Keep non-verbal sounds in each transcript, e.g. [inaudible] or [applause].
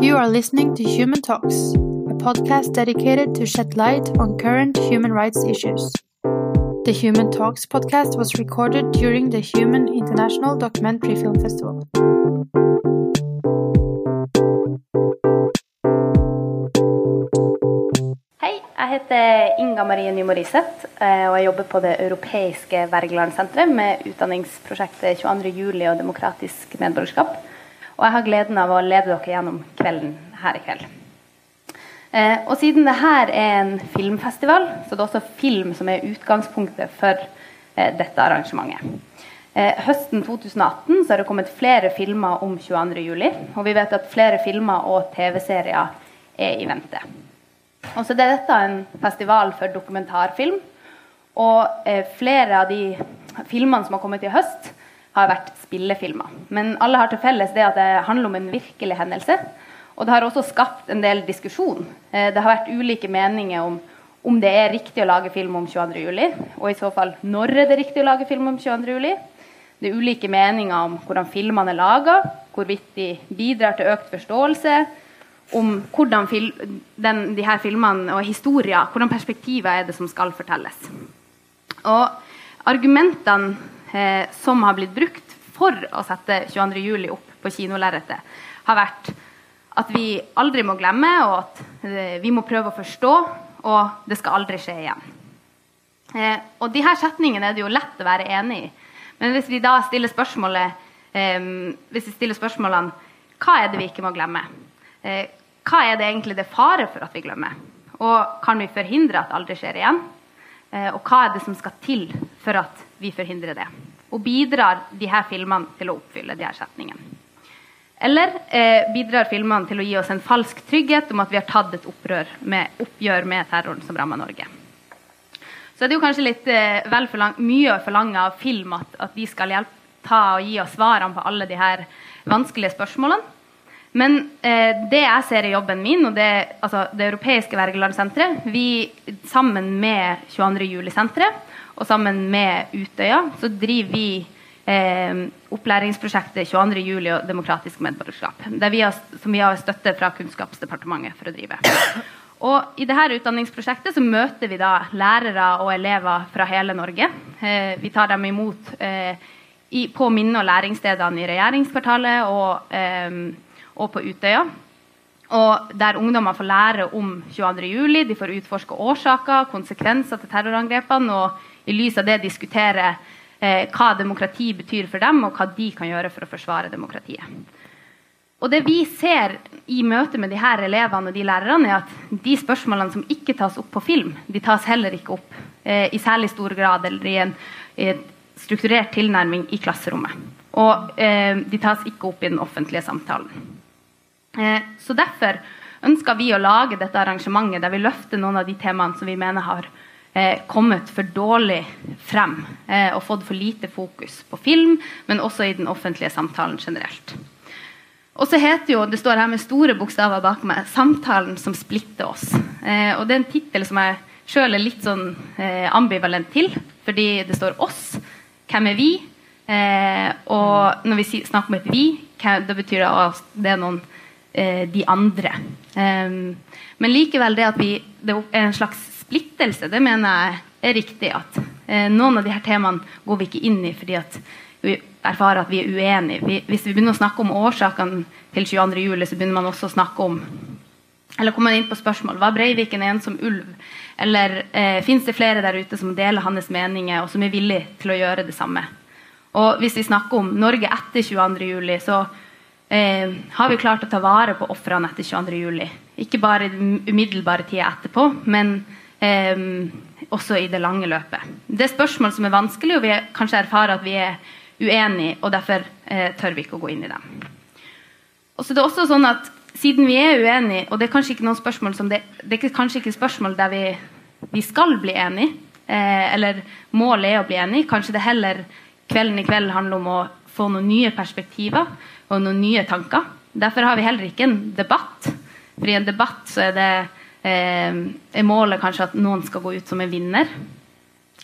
You are listening to Human Talks, a podcast dedicated to shed light on current human rights issues. The Human Talks podcast was recorded during the Human International Documentary Film Festival. Hei, jeg heter Inga Marie Nymo Riseth, eh, og jeg jobber på det europeiske Wergelandsenteret med utdanningsprosjektet 22.07. og demokratisk medborgerskap. Og jeg har gleden av å lede dere gjennom kvelden her i kveld. Eh, og siden dette er en filmfestival, så det er også film som er utgangspunktet for eh, dette arrangementet. Høsten 2018 så har det kommet flere filmer om 22.07, og vi vet at flere filmer og TV-serier er i vente. Og så er dette en festival for dokumentarfilm. Og eh, flere av de filmene som har kommet i høst, har vært spillefilmer. Men alle har til felles det at det handler om en virkelig hendelse. Og det har også skapt en del diskusjon. Eh, det har vært ulike meninger om om det er riktig å lage film om 22.07. Og i så fall når er det riktig å lage film om 22.07. Det er ulike meninger om hvordan filmene er laga, hvorvidt de bidrar til økt forståelse om hvordan fil den, de her filmene og historier, hvordan perspektiver er det som skal fortelles. Og argumentene eh, som har blitt brukt for å sette 22.07. opp på kinolerretet, har vært at vi aldri må glemme, og at eh, vi må prøve å forstå, og det skal aldri skje igjen. Eh, og de her setningene er det jo lett å være enig i. Men hvis vi da stiller spørsmålet eh, hvis vi stiller spørsmålene hva er det vi ikke må glemme? Eh, hva er det egentlig det fare for at vi glemmer? Og kan vi forhindre at det aldri skjer igjen? Eh, og hva er det som skal til for at vi forhindrer det? Og bidrar de her filmene til å oppfylle de her setningene? Eller eh, bidrar filmene til å gi oss en falsk trygghet om at vi har tatt et med, oppgjør med terroren som rammer Norge? Så er det jo kanskje litt eh, vel forlang, mye å forlange av film at, at de skal hjelpe, ta og gi oss svarene på alle de her vanskelige spørsmålene. Men eh, det jeg ser i jobben min, og det, altså det europeiske Wergelandsenteret Vi sammen med 22. juli-senteret og sammen med Utøya så driver vi eh, opplæringsprosjektet 22. juli og demokratisk medborgerskap. Vi har, som vi har støtte fra Kunnskapsdepartementet for å drive. Og I dette utdanningsprosjektet så møter vi da lærere og elever fra hele Norge. Eh, vi tar dem imot eh, i, på minne- og læringsstedene i regjeringskvartalet og eh, og på Utøya. Og der ungdommer får lære om 22.07. De får utforske årsaker, konsekvenser til terrorangrepene, og i lys av det diskutere eh, hva demokrati betyr for dem, og hva de kan gjøre for å forsvare demokratiet. Og det vi ser i møte med de her elevene og de lærerne, er at de spørsmålene som ikke tas opp på film, de tas heller ikke opp eh, i særlig stor grad eller i en, en strukturert tilnærming i klasserommet. Og eh, de tas ikke opp i den offentlige samtalen. Eh, så Derfor ønsker vi å lage dette arrangementet der vi løfter noen av de temaene som vi mener har eh, kommet for dårlig frem eh, og fått for lite fokus på film, men også i den offentlige samtalen generelt. Og så heter jo, Det står her med store bokstaver bak meg 'Samtalen som splitter oss'. og Det er en tittel som jeg sjøl er litt sånn ambivalent til, fordi det står 'oss'. Hvem er vi? og når vi snakker om et 'vi', det betyr det at det er noen de andre. men likevel det at vi, det er en slags splittelse, det mener jeg er riktig. At eh, noen av de her temaene går vi ikke inn i fordi at vi erfarer at vi er uenige. Vi, hvis vi begynner å snakke om årsakene til 22. juli, så begynner man også å snakke om eller kommer inn på spørsmål Var Breivik en ensom ulv? Eller eh, fins det flere der ute som deler hans meninger, og som er villige til å gjøre det samme? Og hvis vi snakker om Norge etter 22. juli, så eh, har vi klart å ta vare på ofrene etter 22.07. Ikke bare i den umiddelbare tida etterpå, men eh, også i det lange løpet. Det er spørsmål som er vanskelig, og vi kanskje erfarer at vi er uenige, og derfor eh, tør vi ikke å gå inn i dem. Og så det er også sånn at Siden vi er uenige, og det er kanskje ikke noen spørsmål som det, det er kanskje ikke spørsmål der vi, vi skal bli enige, eh, eller målet er å bli enige, kanskje det heller kvelden i kveld handler om å få noen nye perspektiver og noen nye tanker. Derfor har vi heller ikke en debatt. For i en debatt så er, det, eh, er målet kanskje at noen skal gå ut som en vinner.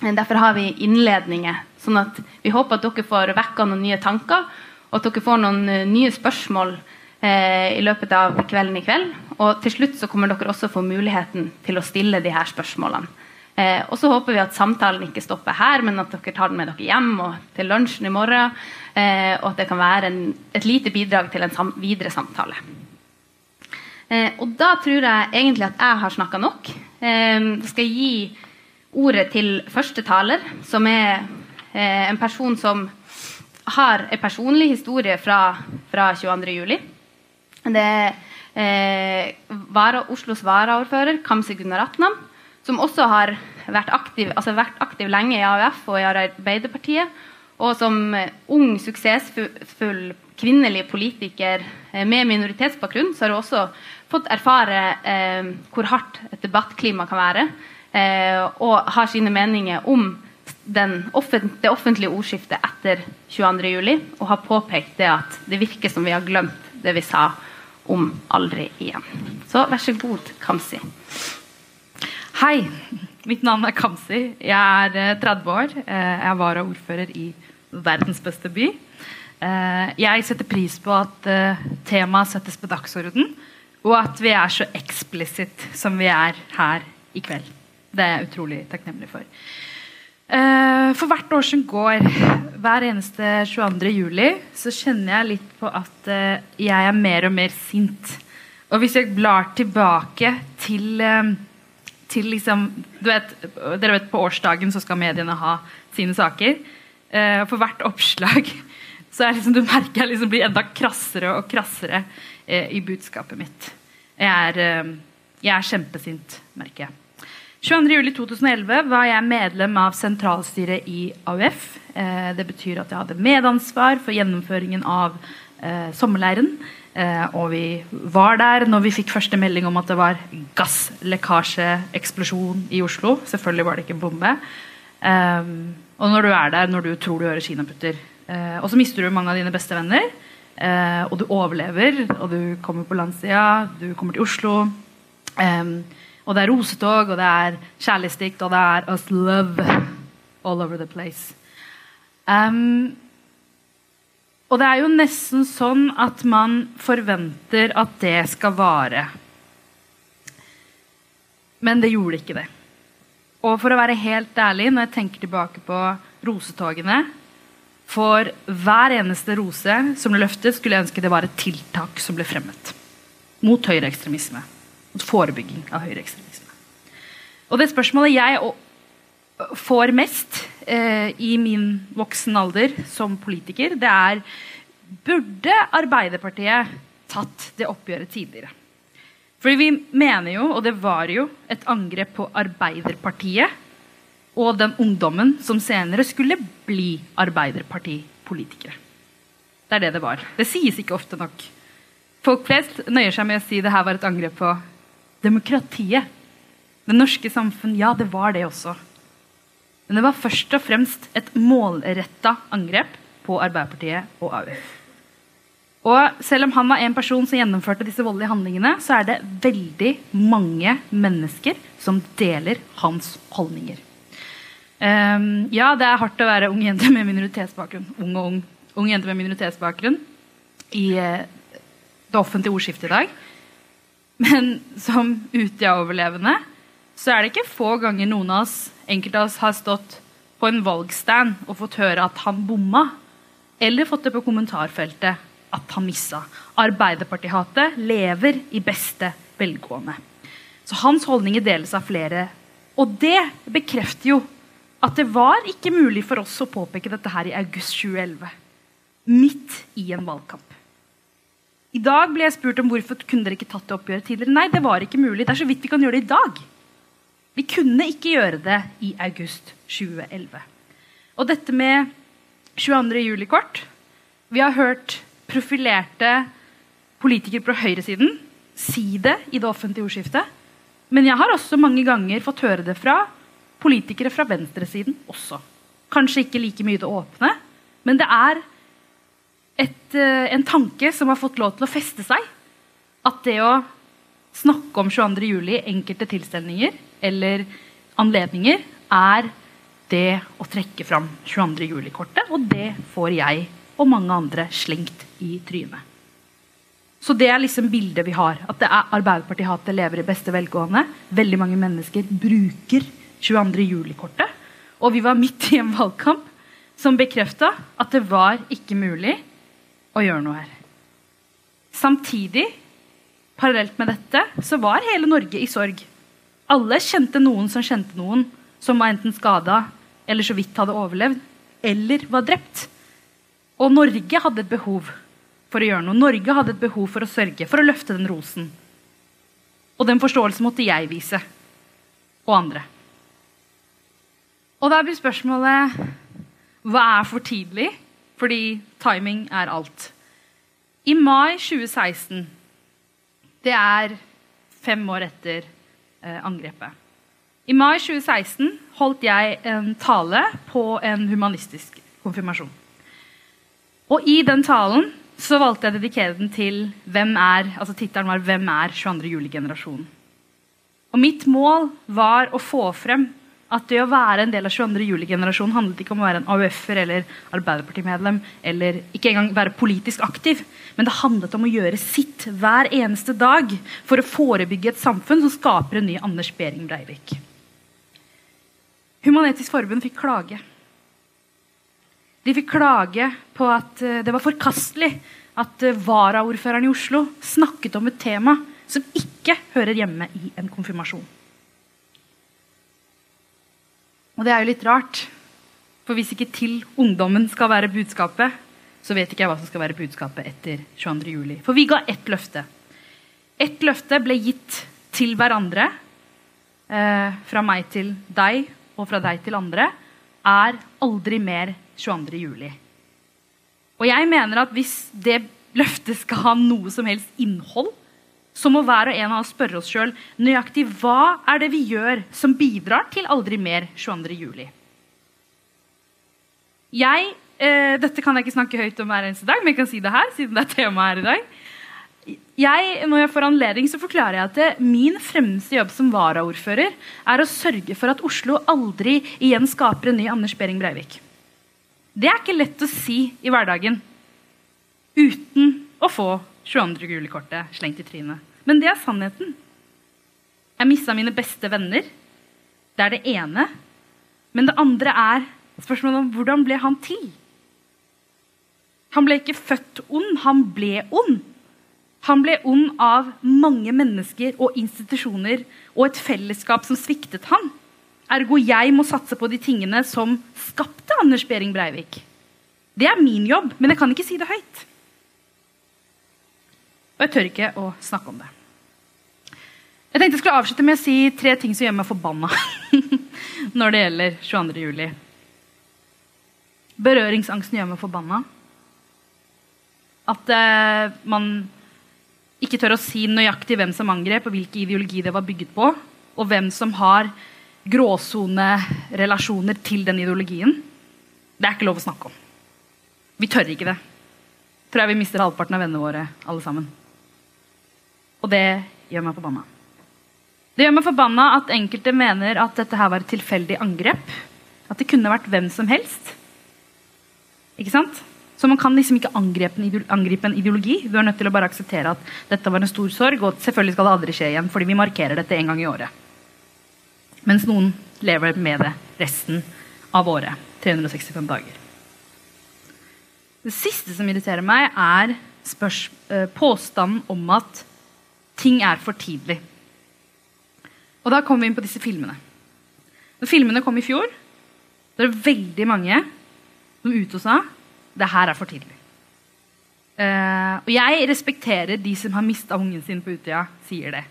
Derfor har vi innledninger, sånn at vi håper at dere får vekka noen nye tanker, og at dere får noen uh, nye spørsmål eh, i løpet av kvelden i kveld. Og til slutt så kommer dere også få muligheten til å stille de her spørsmålene. Eh, og så håper vi at samtalen ikke stopper her, men at dere tar den med dere hjem og til lunsjen i morgen. Eh, og at det kan være en, et lite bidrag til en sam videre samtale. Eh, og da tror jeg egentlig at jeg har snakka nok. Eh, skal gi ordet til første taler, som er eh, en person som har en personlig historie fra, fra 22.07. Det er eh, vara, Oslos varaordfører Kamzy Gunaratnam, som også har vært aktiv, altså vært aktiv lenge i AUF og i Arbeiderpartiet. Og som ung, suksessfull kvinnelig politiker eh, med minoritetsbakgrunn, så har hun også fått erfare eh, hvor hardt et debattklima kan være. Eh, og har sine meninger om offent det offentlige ordskiftet etter 22.07. Og har påpekt det at det virker som vi har glemt det vi sa om aldri igjen. Så vær så god, Kamzy. Hei. Mitt navn er Kamzy. Jeg er 30 år. Jeg var ordfører i verdens beste by. Jeg setter pris på at temaet settes på dagsordenen og at vi er så eksplisitt som vi er her i kveld. Det er jeg utrolig takknemlig for. For hvert år som går, hver eneste 22. juli, så kjenner jeg litt på at jeg er mer og mer sint. Og hvis jeg blar tilbake til, til liksom vet, Dere vet på årsdagen så skal mediene ha sine saker. for hvert oppslag så er liksom, du merker jeg liksom blir enda krassere og krassere eh, i budskapet mitt. Jeg er, eh, jeg er kjempesint, merker jeg. 22.07.2011 var jeg medlem av sentralstyret i AUF. Eh, det betyr at jeg hadde medansvar for gjennomføringen av eh, sommerleiren. Eh, og vi var der når vi fikk første melding om at det var gasslekkasjeeksplosjon i Oslo. Selvfølgelig var det ikke en bombe. Eh, og når du er der når du tror du hører kinaputter. og så mister du mange av dine beste venner. Eh, og du overlever, og du kommer på landsida, du kommer til Oslo. Um, og det er rosetog, og det er kjærlighetsdikt, og det er us love all over the place. Um, og det er jo nesten sånn at man forventer at det skal vare. Men det gjorde ikke det. Og for å være helt ærlig, når jeg tenker tilbake på rosetogene for hver eneste rose som ble løftet, skulle jeg ønske det var et tiltak som ble fremmet. Mot høyreekstremisme. Mot forebygging av høyreekstremisme. Og det spørsmålet jeg får mest i min voksen alder som politiker, det er Burde Arbeiderpartiet tatt det oppgjøret tidligere? Fordi vi mener jo, og det var jo, et angrep på Arbeiderpartiet og den ungdommen som senere skulle bli Arbeiderpartipolitikere. Det er det det var. Det sies ikke ofte nok. Folk flest nøyer seg med å si det her var et angrep på demokratiet. Det norske samfunn. Ja, det var det også. Men det var først og fremst et målretta angrep på Arbeiderpartiet og AUF. Og selv om han var en person som gjennomførte disse voldelige handlingene, så er det veldig mange mennesker som deler hans holdninger. Um, ja, det er hardt å være ung jente med minoritetsbakgrunn ung og ung, ung jente med minoritetsbakgrunn i uh, det offentlige ordskiftet i dag. Men som Utøya-overlevende så er det ikke få ganger noen av oss enkelte av oss har stått på en valgstand og fått høre at han bomma, eller fått det på kommentarfeltet at han missa. Arbeiderpartihatet lever i beste velgående. Så hans holdninger deles av flere. Og det bekrefter jo at det var ikke mulig for oss å påpeke dette her i august 2011. Midt i en valgkamp. I dag ble jeg spurt om hvorfor kunne dere ikke tatt det oppgjøret tidligere. Nei, det var ikke mulig. Det er så vidt vi kan gjøre det i dag. Vi kunne ikke gjøre det i august 2011. Og dette med 22. juli-kort Vi har hørt profilerte politikere på høyresiden si det i det offentlige ordskiftet. Men jeg har også mange ganger fått høre det fra politikere fra venstresiden også. Kanskje ikke like mye det åpne, men det er et, eh, en tanke som har fått lov til å feste seg. At det å snakke om 22.07. i enkelte tilstelninger eller anledninger er det å trekke fram 22. juli-kortet. og det får jeg og mange andre slengt i trynet. Så det er liksom bildet vi har. At det er Arbeiderparti-hatet lever i beste velgående. Veldig mange mennesker bruker 22. juli-kortet. Og vi var midt i en valgkamp som bekrefta at det var ikke mulig å gjøre noe her. Samtidig, parallelt med dette, så var hele Norge i sorg. Alle kjente noen som kjente noen som var enten skada eller så vidt hadde overlevd, eller var drept. Og Norge hadde et behov for å gjøre noe. Norge hadde et behov for å sørge, for å løfte den rosen. Og den forståelsen måtte jeg vise. Og andre. Og da blir spørsmålet hva er for tidlig? Fordi timing er alt. I mai 2016, det er fem år etter angrepet I mai 2016 holdt jeg en tale på en humanistisk konfirmasjon. Og i den talen så valgte jeg å dedikere den til hvem er, altså tittelen var 'Hvem er 22. juli-generasjonen'? Og mitt mål var å få frem at det å være en del av 22. juli-generasjonen handlet ikke om å være en AUF-er eller Arbeiderpartimedlem eller ikke engang være politisk aktiv, men det handlet om å gjøre sitt hver eneste dag for å forebygge et samfunn som skaper en ny Anders Behring Breivik. Human-Etisk Forbund fikk klage. De fikk klage på at eh, det var forkastelig at eh, varaordføreren i Oslo snakket om et tema som ikke hører hjemme i en konfirmasjon. Og det er jo litt rart, for hvis ikke til ungdommen skal være budskapet, så vet ikke jeg hva som skal være budskapet etter 22. juli. For vi ga ett løfte. Ett løfte ble gitt til hverandre, eh, fra meg til deg og fra deg til andre, er aldri mer 22. juli. Og jeg mener at hvis det løftet skal ha noe som helst innhold, så må hver og en av oss spørre oss sjøl nøyaktig hva er det vi gjør som bidrar til aldri mer 22. juli. Jeg, eh, dette kan jeg ikke snakke høyt om hver eneste dag, men jeg kan si det her. siden det er tema her i dag. Jeg, når jeg får anledning, så forklarer jeg at min fremste jobb som varaordfører er å sørge for at Oslo aldri igjen skaper en ny Anders Behring Breivik. Det er ikke lett å si i hverdagen uten å få 22. juli-kortet slengt i trynet. Men det er sannheten. Jeg mista mine beste venner. Det er det ene. Men det andre er spørsmålet om hvordan ble han til? Han ble ikke født ond, han ble ond. Han ble ond av mange mennesker og institusjoner og et fellesskap som sviktet han. Ergo jeg må satse på de tingene som skapte Anders Behring Breivik. Det er min jobb, men jeg kan ikke si det høyt. Og jeg tør ikke å snakke om det. Jeg tenkte jeg skulle avslutte med å si tre ting som gjør meg forbanna [laughs] når det gjelder 22. juli. Berøringsangsten gjør meg forbanna. At eh, man ikke tør å si nøyaktig hvem som angrep, og hvilken ideologi det var bygget på, og hvem som har gråsonerelasjoner til den ideologien. Det er ikke lov å snakke om. Vi tør ikke det. Tror jeg vi mister halvparten av vennene våre alle sammen. Og det gjør meg forbanna. Det gjør meg forbanna at enkelte mener at dette her var et tilfeldig angrep. At det kunne vært hvem som helst. Ikke sant? Så man kan liksom ikke angripe en, ideologi. Du er nødt til å bare akseptere at dette var en stor sorg, og selvfølgelig skal det aldri skje igjen, fordi vi markerer dette en gang i året. Mens noen lever med det resten av året. 365 dager. Det siste som irriterer meg, er eh, påstanden om at ting er for tidlig. Og da kommer vi inn på disse filmene. Når filmene kom i fjor, det er veldig mange som ute og sa det her er for tidlig. Uh, og jeg respekterer de som har mista ungen sin på Utøya, sier det.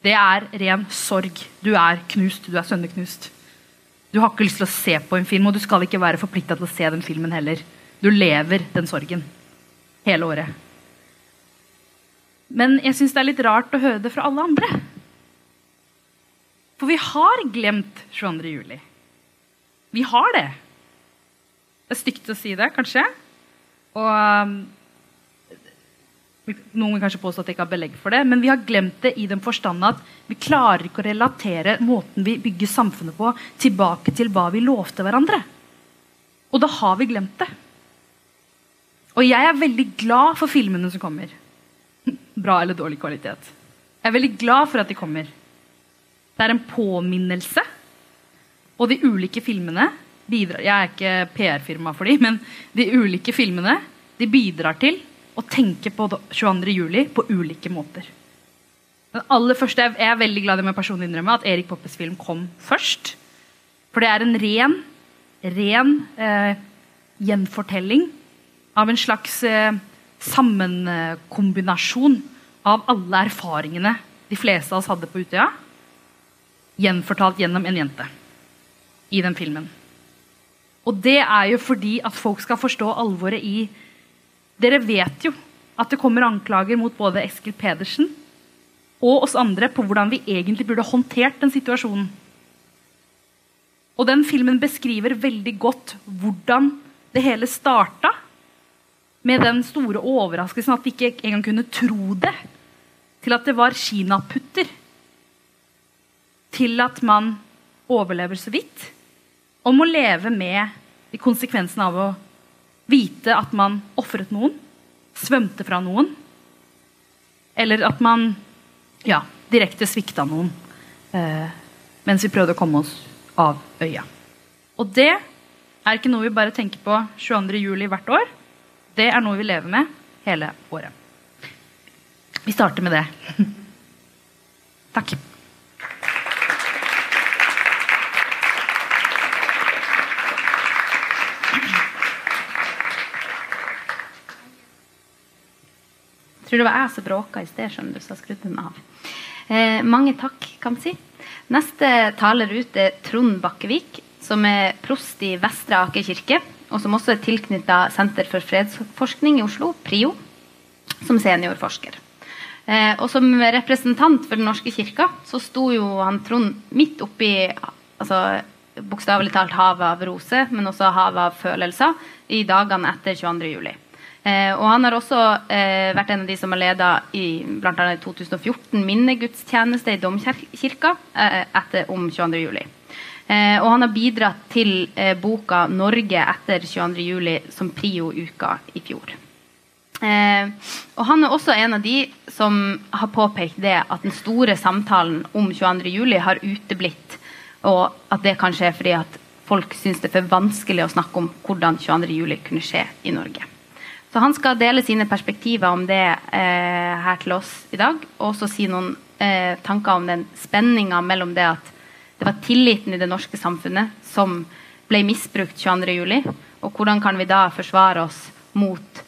Det er ren sorg. Du er knust. Du er sønneknust. Du har ikke lyst til å se på en film, og du skal ikke være forplikta til å se den filmen heller. Du lever den sorgen hele året. Men jeg syns det er litt rart å høre det fra alle andre. For vi har glemt 22. juli. Vi har det. Det er stygt å si det, kanskje. Og um, noen vil kanskje påstå at jeg ikke har belegg for det, men vi har glemt det i den forstand at vi klarer ikke å relatere måten vi bygger samfunnet på, tilbake til hva vi lovte hverandre. Og da har vi glemt det. Og jeg er veldig glad for filmene som kommer. Bra eller dårlig kvalitet. Jeg er veldig glad for at de kommer. Det er en påminnelse. Og de ulike filmene bidrar Jeg er ikke PR-firma for de, men de ulike filmene de bidrar til å tenke på 22. juli på ulike måter. Den aller første, Jeg er veldig glad i med personlig innrømme at Erik Poppes film kom først. For det er en ren, ren eh, gjenfortelling av en slags eh, sammenkombinasjon av alle erfaringene de fleste av oss hadde på Utøya, gjenfortalt gjennom en jente i den filmen. Og det er jo fordi at folk skal forstå alvoret i Dere vet jo at det kommer anklager mot både Eskil Pedersen og oss andre på hvordan vi egentlig burde håndtert den situasjonen. Og den filmen beskriver veldig godt hvordan det hele starta. Med den store overraskelsen at vi ikke engang kunne tro det. Til at det var kinaputter. Til at man overlever så vidt. Om å leve med de konsekvensene av å vite at man ofret noen. Svømte fra noen. Eller at man ja, direkte svikta noen eh, mens vi prøvde å komme oss av øya. Og det er ikke noe vi bare tenker på 22.07. hvert år. Det er noe vi lever med hele året. Vi starter med det. [laughs] Takk. Jeg tror det var jeg som bråka i sted, skjønner du, så jeg skrudde den av. Eh, mange takk, kan man si. Neste taler ut er Trond Bakkevik, som er prost i Vestre Aker kirke, og som også er tilknytta Senter for fredsforskning i Oslo, PRIO, som seniorforsker. Eh, og som representant for Den norske kirka så sto jo han Trond midt oppi altså, bokstavelig talt havet av roser, men også havet av følelser, i dagene etter 22. juli. Eh, og han har også eh, vært en av de som har leda i bl.a. 2014 minnegudstjeneste i Domkirka eh, etter, om 22. Eh, og han har bidratt til eh, boka 'Norge etter 22. juli' som Prio-uka i fjor. Eh, og han er også en av de som har påpekt det at den store samtalen om 22. juli har uteblitt, og at det kanskje er fordi at folk syns det er for vanskelig å snakke om hvordan 22. juli kunne skje i Norge. Så han skal dele sine perspektiver om det eh, her til oss i dag. Og også si noen eh, tanker om den spenninga mellom det at det var tilliten i det norske samfunnet som ble misbrukt 22.07. Og hvordan kan vi da forsvare oss mot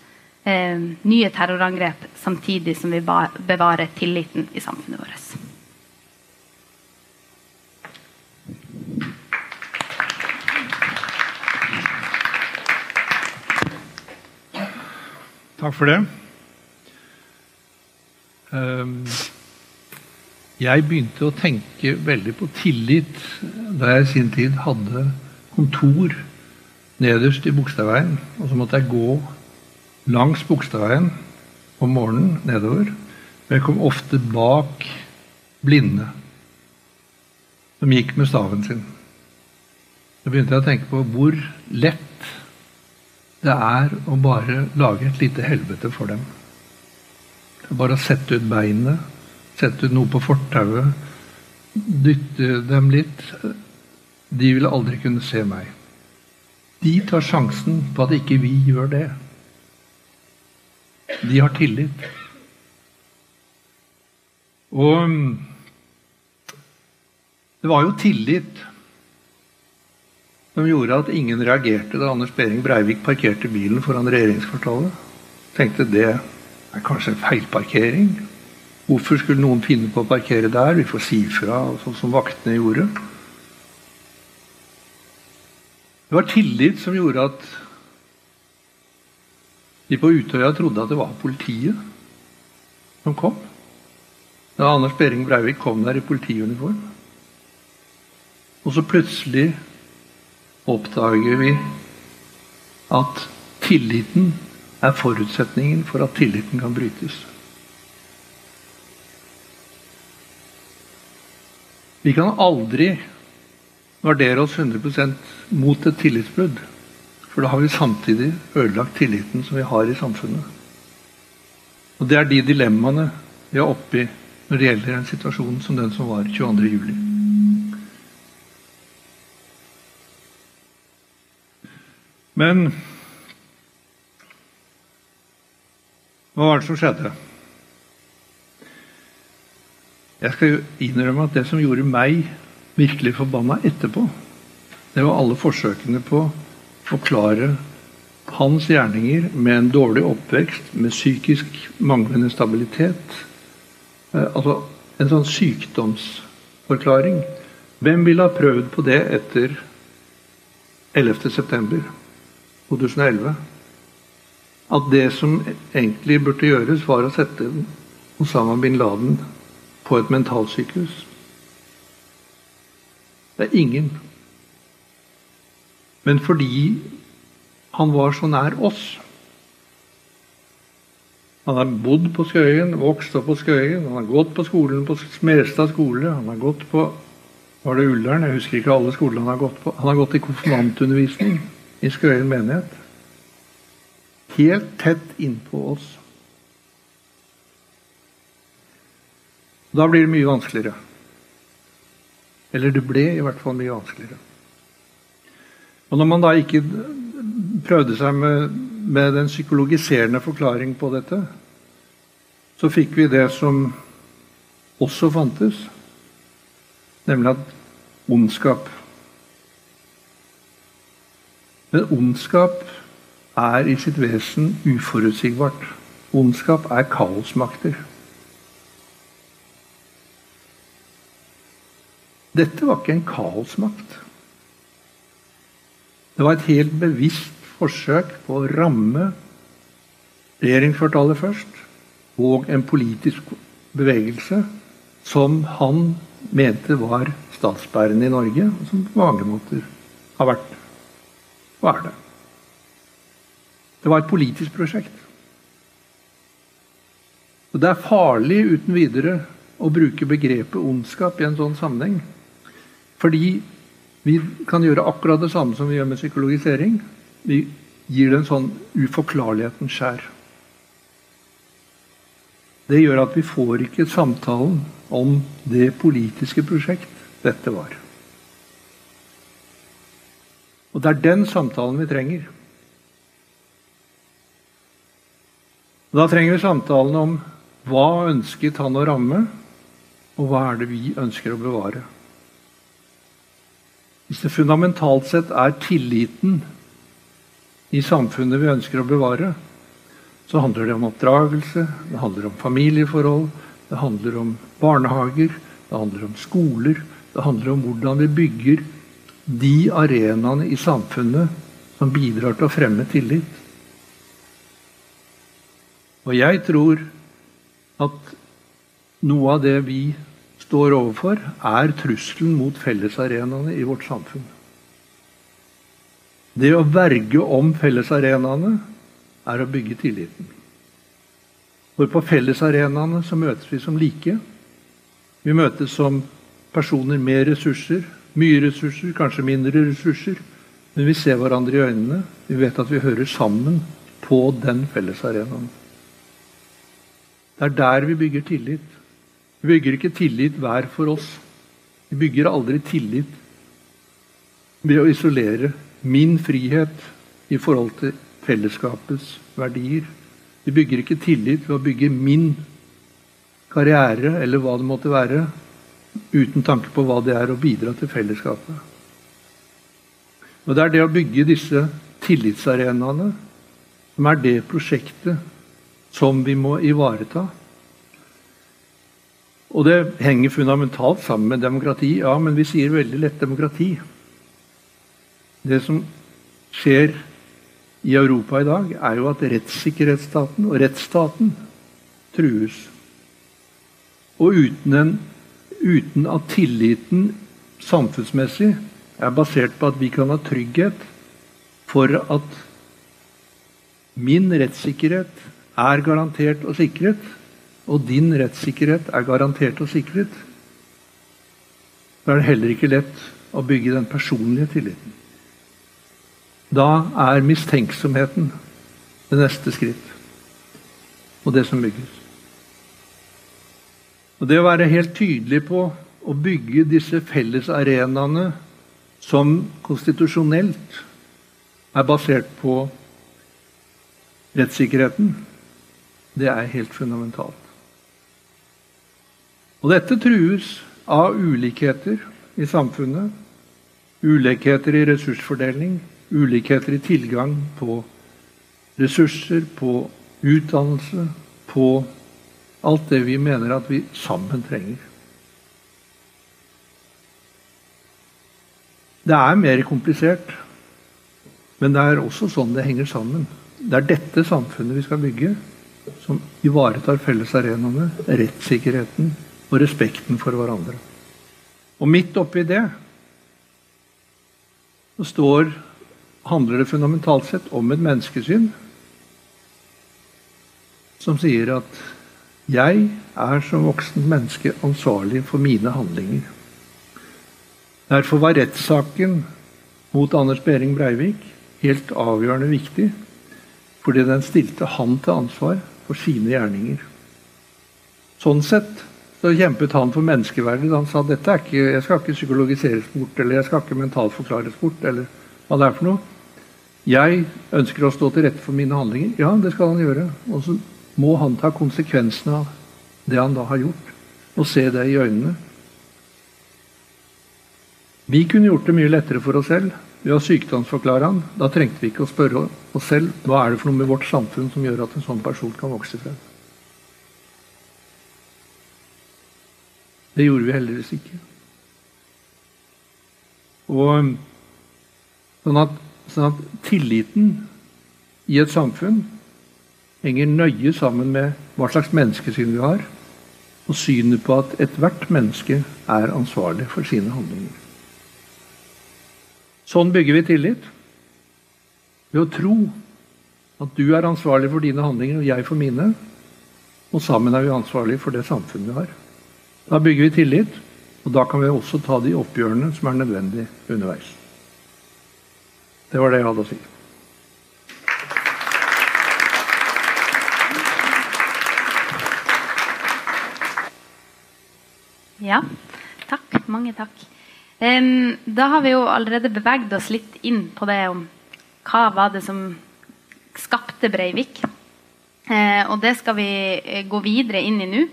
eh, nye terrorangrep samtidig som vi bevarer tilliten i samfunnet vårt. Takk for det. Ehm, jeg begynte å tenke veldig på tillit da jeg i sin tid hadde kontor nederst i Bogstadveien. Og så måtte jeg gå langs Bogstadveien om morgenen nedover. Og jeg kom ofte bak blinde som gikk med staven sin. Da begynte jeg å tenke på hvor lett det er å bare lage et lite helvete for dem. Det er bare å sette ut beinet, sette noe på fortauet, dytte dem litt. De vil aldri kunne se meg. De tar sjansen på at ikke vi gjør det. De har tillit. Og det var jo tillit som gjorde at ingen reagerte da Anders Behring Breivik parkerte bilen foran regjeringskvartalet. Tenkte det er kanskje en feilparkering. Hvorfor skulle noen finne på å parkere der? Vi får si fra, sånn som vaktene gjorde. Det var tillit som gjorde at de på Utøya trodde at det var politiet som kom. Da Anders Behring Breivik kom der i politiuniform. Og så plutselig oppdager vi at tilliten er forutsetningen for at tilliten kan brytes. Vi kan aldri gardere oss 100% mot et tillitsbrudd. For da har vi samtidig ødelagt tilliten som vi har i samfunnet. Og Det er de dilemmaene vi er oppe i når det gjelder en situasjon som den som var 22.07. Men hva var det som skjedde? Jeg skal innrømme at det som gjorde meg virkelig forbanna etterpå, det var alle forsøkene på å forklare hans gjerninger med en dårlig oppvekst, med psykisk manglende stabilitet. Eh, altså en sånn sykdomsforklaring. Hvem ville ha prøvd på det etter 11.9.2011? At det som egentlig burde gjøres, var å sette Osama bin Laden på et mentalsykehus. Det er ingen. Men fordi han var så nær oss Han har bodd på Skøyen, vokst opp på Skøyen, han har gått på skolen på Smestad skole, han har gått på var det Ullern? Jeg husker ikke alle skolene han har gått på. Han har gått i konfirmantundervisning i Skøyen menighet. Helt tett innpå oss. Da blir det mye vanskeligere. Eller det ble i hvert fall mye vanskeligere. Og når man da ikke prøvde seg med, med den psykologiserende forklaring på dette, så fikk vi det som også fantes, nemlig at ondskap Men ondskap er i sitt vesen uforutsigbart. Ondskap er kaosmakter. Dette var ikke en kaosmakt. Det var et helt bevisst forsøk på å ramme regjeringskvartalet først, og en politisk bevegelse som han mente var statsbærende i Norge, og som på mange måter har vært og er det. Det var et politisk prosjekt. Og Det er farlig uten videre å bruke begrepet ondskap i en sånn sammenheng. Fordi vi kan gjøre akkurat det samme som vi gjør med psykologisering. Vi gir det en sånn uforklarligheten skjær. Det gjør at vi får ikke samtalen om det politiske prosjekt dette var. Og det er den samtalen vi trenger. Da trenger vi samtalen om hva ønsket han å ramme, og hva er det vi ønsker å bevare. Hvis det fundamentalt sett er tilliten i samfunnet vi ønsker å bevare, så handler det om oppdragelse, det handler om familieforhold, det handler om barnehager, det handler om skoler, det handler om hvordan vi bygger de arenaene i samfunnet som bidrar til å fremme tillit. Og jeg tror at noe av det vi står overfor, er trusselen mot fellesarenaene i vårt samfunn. Det å verge om fellesarenaene er å bygge tilliten. For på fellesarenaene så møtes vi som like. Vi møtes som personer med ressurser. Mye ressurser, kanskje mindre ressurser. Men vi ser hverandre i øynene. Vi vet at vi hører sammen på den fellesarenaen. Det er der vi bygger tillit. Vi bygger ikke tillit hver for oss. Vi bygger aldri tillit ved å isolere min frihet i forhold til fellesskapets verdier. Vi bygger ikke tillit ved å bygge min karriere eller hva det måtte være, uten tanke på hva det er å bidra til fellesskapet. Og Det er det å bygge disse tillitsarenaene som er det prosjektet som vi må ivareta. Og det henger fundamentalt sammen med demokrati. Ja, men vi sier veldig lett demokrati. Det som skjer i Europa i dag, er jo at rettssikkerhetsstaten og rettsstaten trues. Og uten, en, uten at tilliten samfunnsmessig er basert på at vi kan ha trygghet for at min rettssikkerhet er garantert og sikret, og din rettssikkerhet er garantert og sikret, da er det heller ikke lett å bygge den personlige tilliten. Da er mistenksomheten det neste skritt, og det som bygges. Og Det å være helt tydelig på å bygge disse fellesarenaene som konstitusjonelt er basert på rettssikkerheten, det er helt fundamentalt. Og dette trues av ulikheter i samfunnet. Ulikheter i ressursfordeling, ulikheter i tilgang på ressurser, på utdannelse, på alt det vi mener at vi sammen trenger. Det er mer komplisert, men det er også sånn det henger sammen. Det er dette samfunnet vi skal bygge, som ivaretar fellesarenaene, rettssikkerheten og respekten for hverandre. Og midt oppi det så står, handler det fundamentalt sett om et menneskesyn som sier at jeg er som voksent menneske ansvarlig for mine handlinger. Derfor var rettssaken mot Anders Behring Breivik helt avgjørende viktig. Fordi den stilte han til ansvar for sine gjerninger. Sånn sett så kjempet han for menneskeverdet. Han sa dette er ikke, jeg skal ikke psykologiseres bort, eller jeg skal ikke mentalt forklares bort, eller hva det er for noe. Jeg ønsker å stå til rette for mine handlinger. Ja, det skal han gjøre. Og så må han ta konsekvensene av det han da har gjort, og se det i øynene. Vi kunne gjort det mye lettere for oss selv ved å sykdomsforklare han. Da trengte vi ikke å spørre oss selv hva er det for noe med vårt samfunn som gjør at en sånn person kan vokse frem. Det gjorde vi heldigvis ikke. Og sånn at, sånn at tilliten i et samfunn henger nøye sammen med hva slags menneskesyn vi har, og synet på at ethvert menneske er ansvarlig for sine handlinger. Sånn bygger vi tillit. Ved å tro at du er ansvarlig for dine handlinger og jeg for mine. Og sammen er vi ansvarlige for det samfunnet vi har. Da bygger vi tillit, og da kan vi også ta de oppgjørene som er nødvendige underveis. Det var det jeg hadde å si. Ja, takk. Mange takk. Da har vi jo allerede beveget oss litt inn på det om hva var det som skapte Breivik. Uh, og det skal vi eh, gå videre inn i nå.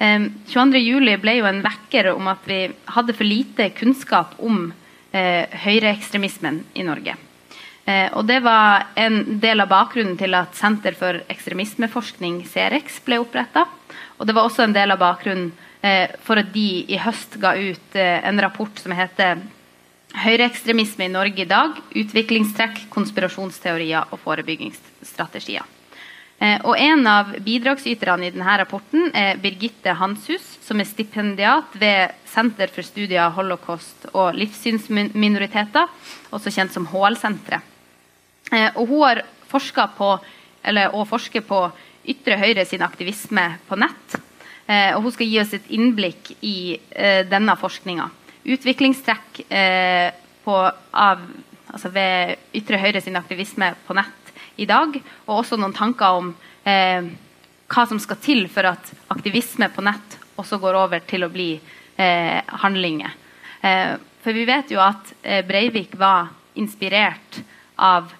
Um, 22.07 ble jo en vekker om at vi hadde for lite kunnskap om eh, høyreekstremismen i Norge. Eh, og det var en del av bakgrunnen til at Senter for ekstremismeforskning, Cerex, ble oppretta. Og det var også en del av bakgrunnen Eh, for at de i høst ga ut eh, en rapport som heter Høyreekstremisme i Norge i dag. Utviklingstrekk, konspirasjonsteorier og forebyggingsstrategier. Eh, og En av bidragsyterne i denne rapporten er Birgitte Hanshus, som er stipendiat ved Senter for studier av holocaust og livssynsminoriteter, også kjent som HL-senteret. Og Hun har forska på, eller, og forsker på ytre høyre sin aktivisme på nett Eh, og hun skal gi oss et innblikk i eh, denne forskninga. Utviklingstrekk eh, på, av, altså ved ytre høyre sin aktivisme på nett i dag, og også noen tanker om eh, hva som skal til for at aktivisme på nett også går over til å bli eh, handlinger. Eh, for vi vet jo at Breivik var inspirert av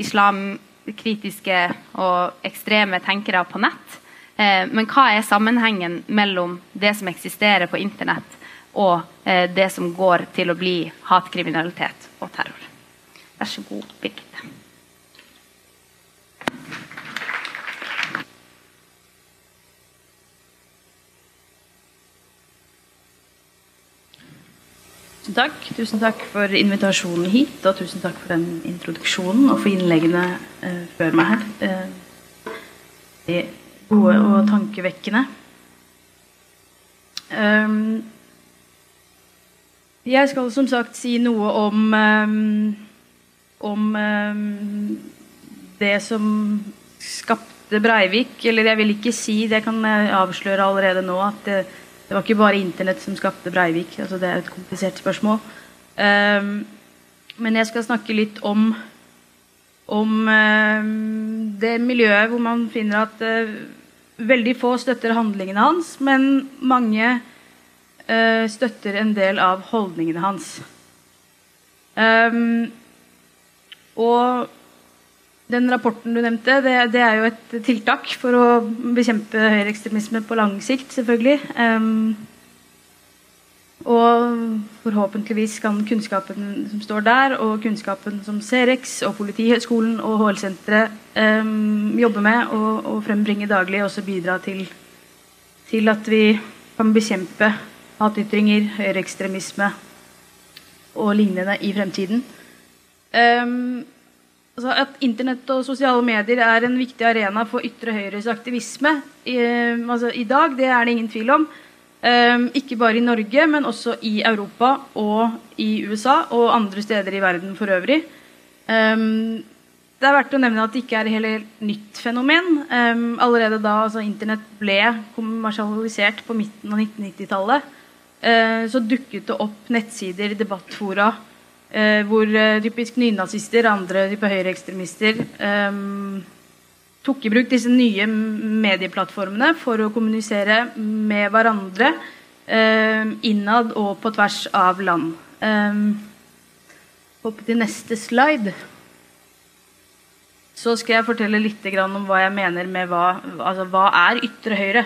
islamkritiske og ekstreme tenkere på nett. Eh, men hva er sammenhengen mellom det som eksisterer på internett, og eh, det som går til å bli hatkriminalitet og terror? Vær så god, Birgitte. Tusen takk. Tusen takk for invitasjonen hit, og tusen takk for den introduksjonen og for innleggene eh, før meg her. Eh, gode og tankevekkende. Um, jeg skal som sagt si noe om um, om um, det som skapte Breivik. Eller jeg vil ikke si, det kan jeg avsløre allerede nå, at det, det var ikke bare Internett som skapte Breivik. altså Det er et komplisert spørsmål. men jeg skal snakke litt om om det miljøet hvor man finner at veldig få støtter handlingene hans, men mange uh, støtter en del av holdningene hans. Um, og den rapporten du nevnte, det, det, er jo et tiltak for å bekjempe høyreekstremisme på lang sikt, selvfølgelig. Um, og forhåpentligvis kan kunnskapen som står der, og kunnskapen som Cerex og Politihøgskolen og HL-senteret um, jobber med og, og, frembringe daglig, også bidra til, til at vi kan bekjempe hatytringer, høyreekstremisme og lignende i fremtiden. Um, altså at Internett og sosiale medier er en viktig arena for ytre høyres aktivisme i, altså i dag, det er det ingen tvil om. Um, ikke bare i Norge, men også i Europa og i USA og andre steder i verden for øvrig. Um, det er verdt å nevne at det ikke er et helt nytt fenomen. Um, allerede da altså Internett ble kommersialisert på midten av 1990-tallet, uh, så dukket det opp nettsider, debattfora, uh, hvor uh, typisk nynazister, andre type høyreekstremister eh, tok i bruk disse nye medieplattformene for å kommunisere med hverandre eh, innad og på tvers av land. Eh, Hoppe til neste slide. Så skal jeg fortelle litt om hva jeg mener med hva, altså, hva er ytre høyre.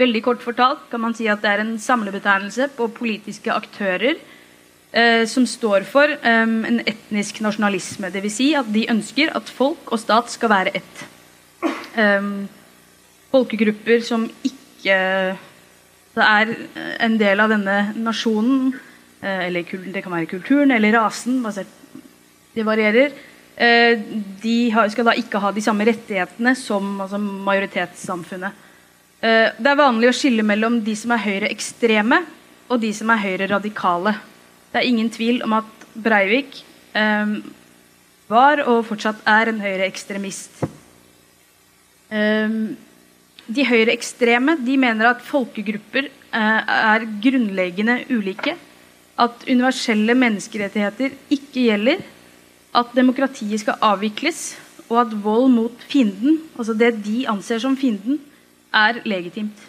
Veldig kort fortalt kan man si at det er en samlebetegnelse på politiske aktører eh, som står for eh, en etnisk nasjonalisme. Dvs. Si at de ønsker at folk og stat skal være ett. Eh, folkegrupper som ikke det er en del av denne nasjonen, eh, eller det kan være kulturen eller rasen, det varierer. Eh, de skal da ikke ha de samme rettighetene som altså majoritetssamfunnet. Eh, det er vanlig å skille mellom de som er høyreekstreme, og de som er høyreradikale. Det er ingen tvil om at Breivik eh, var og fortsatt er en høyreekstremist. Eh, de høyreekstreme de mener at folkegrupper eh, er grunnleggende ulike. At universelle menneskerettigheter ikke gjelder. At demokratiet skal avvikles. Og at vold mot fienden, altså det de anser som fienden, er legitimt.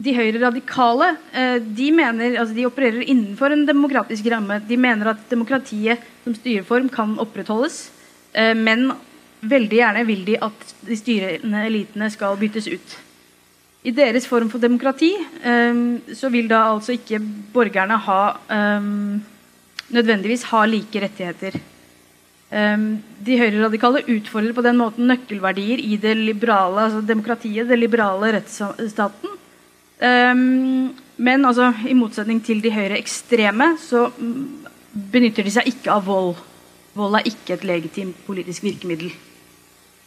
De høyre radikale eh, de, mener, altså de opererer innenfor en demokratisk ramme. De mener at demokratiet som styreform kan opprettholdes, eh, men veldig gjerne vil de at de styrende elitene skal byttes ut. I deres form for demokrati eh, så vil da altså ikke borgerne ha nødvendigvis ha like rettigheter. De høyreradikale utfordrer på den måten nøkkelverdier i det liberale altså demokratiet, det liberale rettsstaten Um, men altså, i motsetning til de høyre ekstreme så benytter de seg ikke av vold. Vold er ikke et legitimt politisk virkemiddel.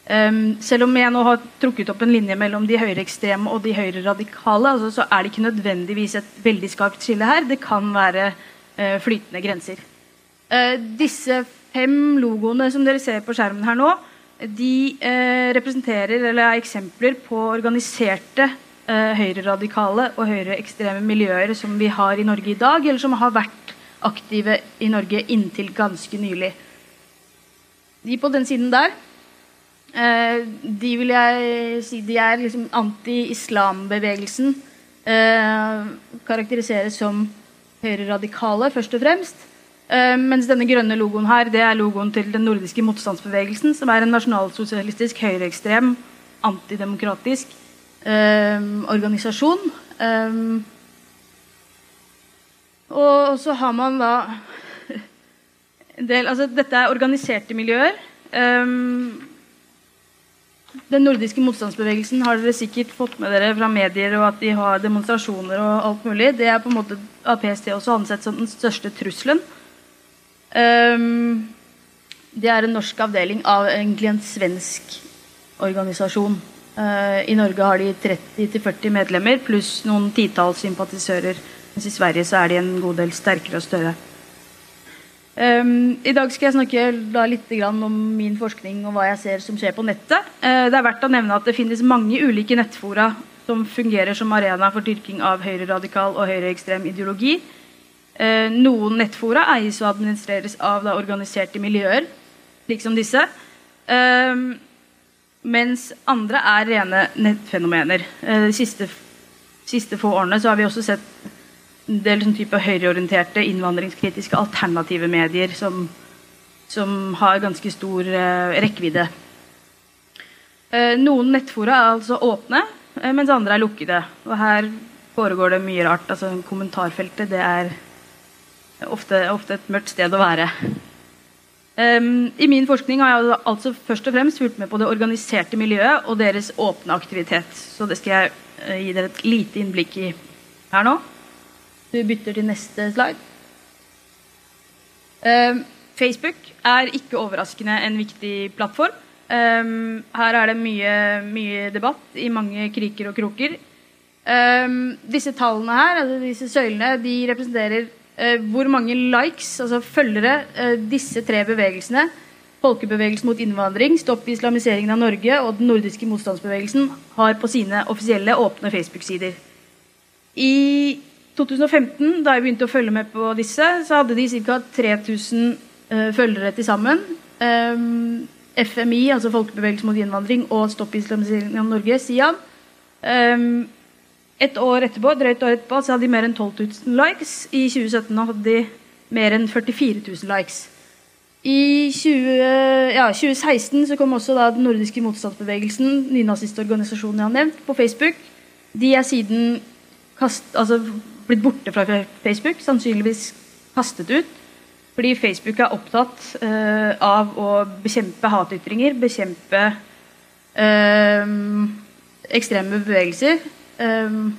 Um, selv om jeg nå har trukket opp en linje mellom de høyreekstreme og de høyreradikale, altså, så er det ikke nødvendigvis et veldig skarpt skille her. Det kan være uh, flytende grenser. Uh, disse fem logoene som dere ser på skjermen her nå, de eh, representerer eller er eksempler på organiserte eh, høyreradikale og høyreekstreme miljøer som vi har i Norge i dag, eller som har vært aktive i Norge inntil ganske nylig. De på den siden der eh, de vil jeg si de er liksom anti-islambevegelsen. Eh, karakteriseres som høyreradikale, først og fremst. Uh, mens denne grønne logoen her, det er logoen til den nordiske motstandsbevegelsen, som er en nasjonalsosialistisk, høyreekstrem, antidemokratisk um, organisasjon. Um, og så har man da [laughs] en del Altså, dette er organiserte miljøer. Um, den nordiske motstandsbevegelsen har dere sikkert fått med dere fra medier, og at de har demonstrasjoner og alt mulig. Det er på en måte av PST også ansett som den største trusselen. Um, det er en norsk avdeling av egentlig en svensk organisasjon. Uh, I Norge har de 30-40 medlemmer pluss noen titalls sympatisører. Mens i Sverige så er de en god del sterkere og større. Um, I dag skal jeg snakke litt om min forskning og hva jeg ser som skjer på nettet. Uh, det er verdt å nevne at det finnes mange ulike nettfora som fungerer som arena for dyrking av høyreradikal og høyreekstrem ideologi. Uh, noen nettfora eies og administreres av da, organiserte miljøer, slik som disse. Um, mens andre er rene nettfenomener. Eh, de siste, siste få årene så har vi også sett en del sånn type høyreorienterte, innvandringskritiske, alternative medier som, som har ganske stor rekkevidde. Noen nettfora er altså åpne, mens andre er lukkede. Og her foregår det mye rart. altså Kommentarfeltet det er ofte, ofte et mørkt sted å være. Um, I min forskning har jeg altså først og fremst fulgt med på det organiserte miljøet og deres åpne aktivitet. Så det skal jeg uh, gi dere et lite innblikk i her nå. Du bytter til neste slide. Um, Facebook er ikke overraskende en viktig plattform. Um, her er det mye, mye, debatt i mange kriker og kroker. disse tallene her, altså disse søylene, de representerer hvor mange likes, altså følgere, eh, disse tre bevegelsene, Folkebevegelsen mot innvandring, Stopp islamiseringen av Norge og den nordiske motstandsbevegelsen, har på sine offisielle åpne Facebook-sider. I 2015, da jeg begynte å følge med på disse, så hadde de ca. 3000 uh, følgere til sammen. FMI, altså Folkebevegelsen mot innvandring, og Stopp islamiseringen av Norge, SIAN. Et år etterpå, drøyt år etterpå så hadde de mer enn 12 000 likes. I 2017 hadde de mer enn 44 000 likes. I 20, ja, 2016 så kom også da den nordiske motstandsbevegelsen, nynazistorganisasjonen jeg har nevnt, på Facebook. De er siden kast, altså, blitt borte fra Facebook, sannsynligvis kastet ut. Fordi Facebook er opptatt uh, av å bekjempe hatytringer, bekjempe uh, ekstreme bevegelser. Um,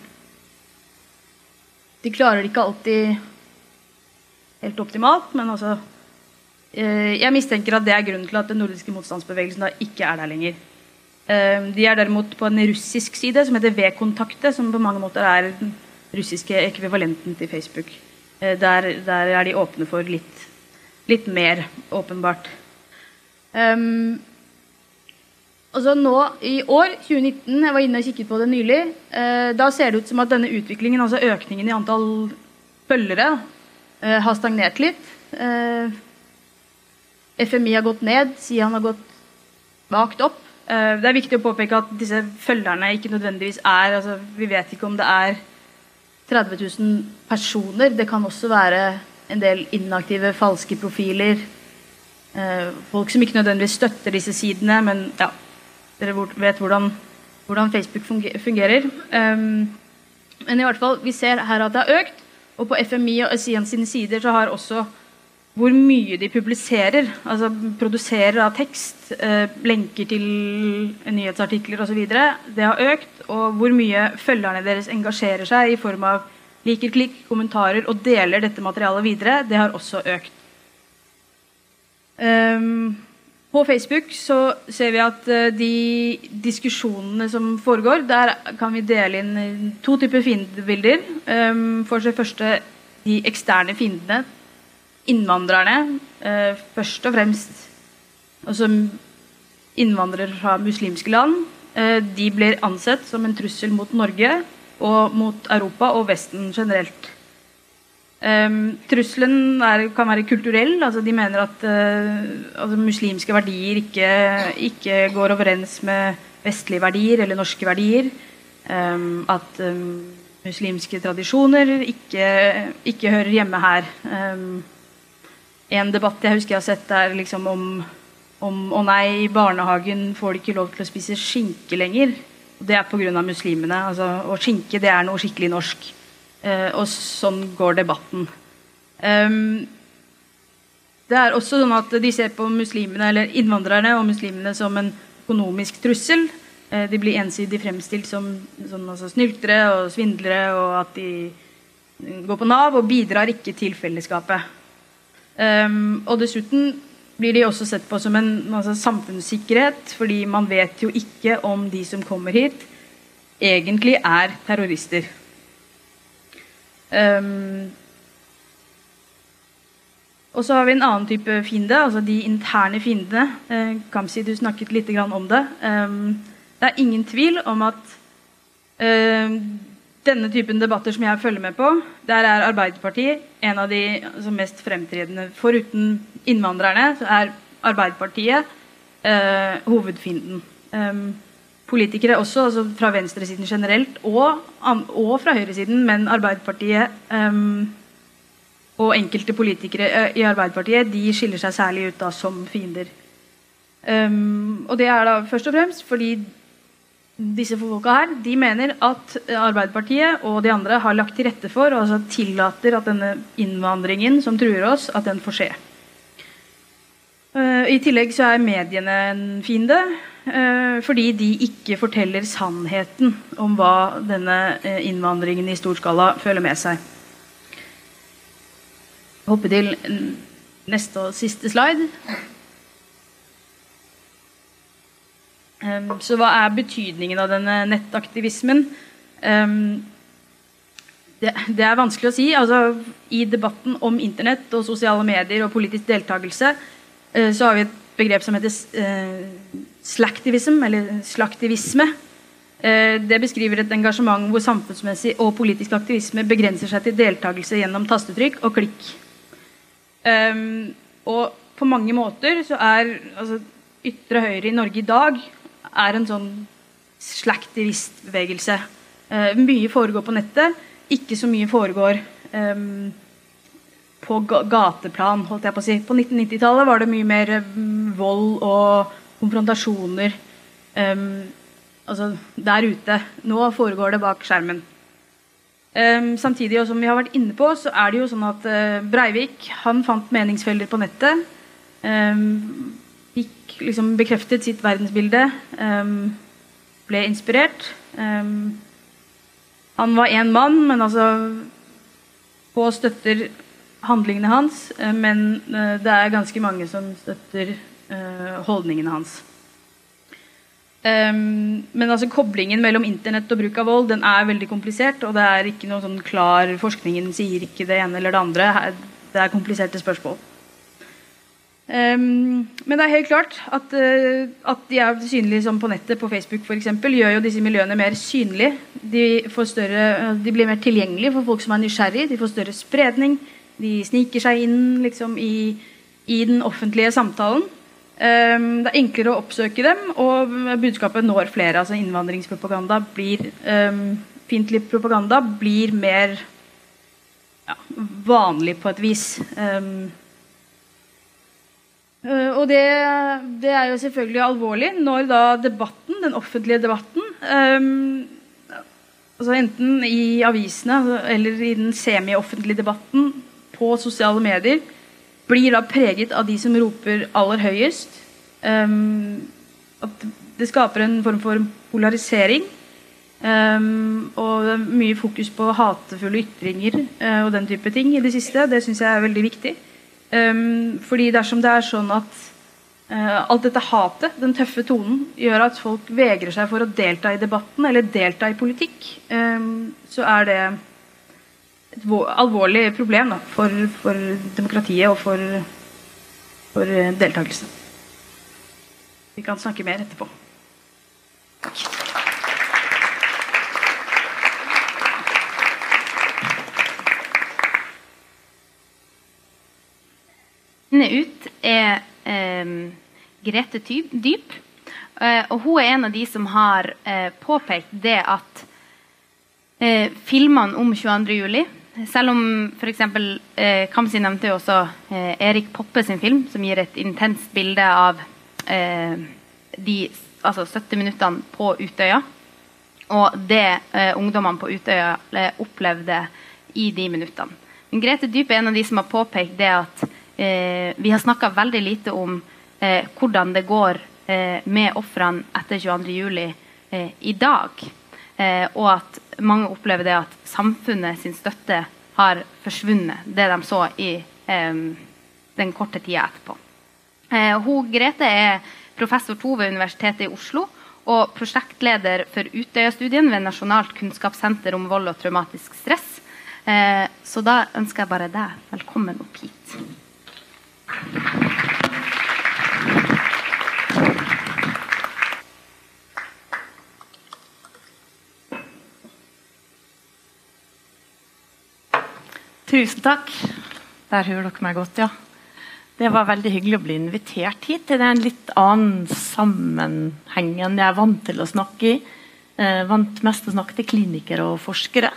de klarer det ikke alltid helt optimalt, men altså uh, Jeg mistenker at det er grunnen til at den nordiske motstandsbevegelsen da ikke er der lenger. Uh, de er derimot på en russisk side som heter V-kontakte, som på mange måter er den russiske ekvivalenten til Facebook. Uh, der, der, er de åpne for litt, litt mer, åpenbart. Um, Altså nå i år, 2019, jeg var inne og kikket på det nylig, eh, da ser det ut som at denne utviklingen, altså økningen i antall følgere, eh, har stagnert litt. Eh, FMI har gått ned, SIAN har gått vagt opp. Eh, det er viktig å påpeke at disse følgerne ikke nødvendigvis er altså, Vi vet ikke om det er 30 000 personer. Det kan også være en del inaktive, falske profiler. Eh, folk som ikke nødvendigvis støtter disse sidene, men ja, dere vet hvordan, hvordan Facebook fungerer. Um, men i hvert fall, vi ser her at det har økt. Og på FMI og SIN sine sider så har også hvor mye de publiserer, altså produserer av tekst, eh, lenker til nyhetsartikler osv., det har økt. Og hvor mye følgerne deres engasjerer seg i form av liker, klikk, kommentarer og deler dette materialet videre, det har også økt. Um, på Facebook så ser vi at eh, de diskusjonene som foregår, der kan vi dele inn to typer fiendebilder. Ehm, for det første de eksterne fiendene. Innvandrerne. Eh, først og fremst altså innvandrere fra muslimske land. Eh, de blir ansett som en trussel mot Norge og mot Europa og Vesten generelt. Um, trusselen er, kan være kulturell. altså De mener at uh, altså muslimske verdier ikke, ikke, går overens med vestlige verdier eller norske verdier. Um, at um, muslimske tradisjoner ikke, ikke, hører hjemme her. en debatt jeg husker jeg har sett, er liksom om, om Å nei, i barnehagen får de ikke lov til å spise skinke lenger. Det er pga. muslimene. Altså, og skinke det er noe skikkelig norsk. Eh, og sånn går debatten. Det er også sånn at De ser på muslimene, eller innvandrerne og muslimene som en økonomisk trussel. Uh, de blir ensidig fremstilt som, som altså snyltere og svindlere, og at de går på Nav og bidrar ikke til fellesskapet. Og dessuten blir de også sett på som en altså, samfunnssikkerhet, fordi man vet jo ikke om de som kommer hit, egentlig er terrorister. Um, og så har vi en annen type fiende, altså de interne fiendene. Uh, Kamsi, du snakket litt om det. Um, det er ingen tvil om at uh, denne typen debatter som jeg følger med på, der er Arbeiderpartiet en av de altså, mest fremtredende. Foruten innvandrerne så er Arbeiderpartiet uh, hovedfienden. Um, politikere også, altså fra venstresiden generelt, og, og fra høyresiden, men Arbeiderpartiet um, og enkelte politikere uh, i Arbeiderpartiet de skiller seg særlig ut da som fiender. Um, og det er da først og fremst fordi disse folka her de mener at Arbeiderpartiet og de andre har lagt til rette for og altså tillater at denne innvandringen som truer oss, at den får skje. Uh, I tillegg så er mediene en fiende. Uh, fordi de ikke forteller sannheten om hva denne uh, innvandringen i stor skala føler med seg. Hoppe til neste og siste slide. Um, så hva er betydningen av denne nettaktivismen? Det, er vanskelig å si. Altså, I debatten om internett og sosiale medier og politisk deltakelse så har vi et begrep som heter slaktivism, eller slaktivisme. Uh, det beskriver et engasjement hvor samfunnsmessig og politisk aktivisme begrenser seg til deltakelse gjennom tastetrykk og klikk. Um, og på mange måter så er altså, ytre høyre i Norge i dag er en sånn slaktivistbevegelse. Uh, mye foregår på nettet, ikke så mye foregår um, på gateplan. holdt jeg På å si. På 1990-tallet var det mye mer um, vold og konfrontasjoner um, altså der ute. Nå foregår det bak skjermen. Um, samtidig, og som vi har vært inne på, så er det jo sånn at uh, Breivik han fant meningsfeller på nettet. Um, fikk liksom bekreftet sitt verdensbilde. Ble inspirert. Han var én mann, men altså Få støtter handlingene hans, uh, men uh, det er ganske mange som støtter holdningene hans. Um, men altså koblingen mellom internett og bruk av vold den er veldig komplisert. Og det er ikke noe sånn klar Forskningen sier ikke det ene eller det andre. Det er kompliserte spørsmål. Um, men det er helt klart at, uh, at de er synlige som på nettet, på Facebook f.eks., gjør jo disse miljøene mer synlige. De, større, de, blir mer tilgjengelige for folk som er nysgjerrig. De får større spredning. De sniker seg inn liksom, i, i, den offentlige samtalen. Um, det er enklere å oppsøke dem, og budskapet når flere. altså Innvandringspropaganda blir um, Fiendtlig propaganda blir mer ja, vanlig på et vis. Um, Uh, og det, det, er jo selvfølgelig alvorlig når da debatten, den offentlige debatten altså Enten i avisene eller i den semioffentlige debatten på sosiale medier blir da preget av de som roper aller høyest. Um, at det skaper en form for polarisering. Um, og mye fokus på hatefulle ytringer uh, og den type ting i det siste. Det syns jeg er veldig viktig. Um, fordi dersom det er sånn at uh, alt dette hatet, den tøffe tonen, gjør at folk vegrer seg for å delta i debatten eller delta i politikk, så er det et alvorlig problem da, for, for, demokratiet og for, for uh, deltakelse. Vi kan snakke mer etterpå. Takk. Ut er eh, Grete Dyp. Eh, og hun er en av de som har eh, påpekt det at eh, filmene om 22.07. Selv om f.eks. Eh, Kamzy nevnte jo også eh, Erik Poppe sin film, som gir et intenst bilde av eh, de altså 70 minuttene på Utøya. Og det eh, ungdommene på Utøya opplevde i de minuttene. Men Grete Dyp er en av de som har påpekt det at eh, vi har snakka veldig lite om eh, hvordan det går eh, med ofrene etter 22.07. Eh, i dag. Eh, og at mange opplever det at samfunnet sin støtte har forsvunnet. Det de så i eh, den korte tida etterpå. hun Grete er professor to ved Universitetet i Oslo og prosjektleder for Utøya-studien ved Nasjonalt kunnskapssenter om vold og traumatisk stress. Eh, så da ønsker jeg bare deg velkommen opp hit. Tusen takk. Der hører dere meg godt, ja. Det var veldig hyggelig å bli invitert hit. til den en litt annen sammenheng enn jeg er vant til å snakke i. Eh, vant mest til å snakke til klinikere og forskere.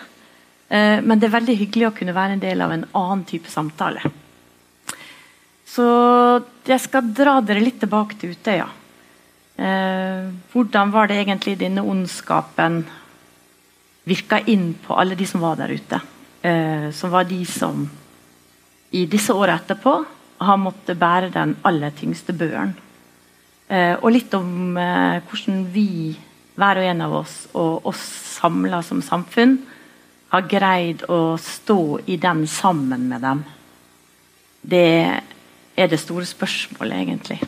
Eh, men det er veldig hyggelig å kunne være en del av en annen type samtale. Så jeg skal dra dere litt tilbake til Utøya. Eh, hvordan var det egentlig denne ondskapen virka inn på alle de som var der ute? Eh, som var de som i disse åra etterpå har måttet bære den aller tyngste børen. Eh, og litt om eh, hvordan vi, hver og en av oss, og oss samla som samfunn, har greid å stå i den sammen med dem. Det er det store spørsmålet, egentlig.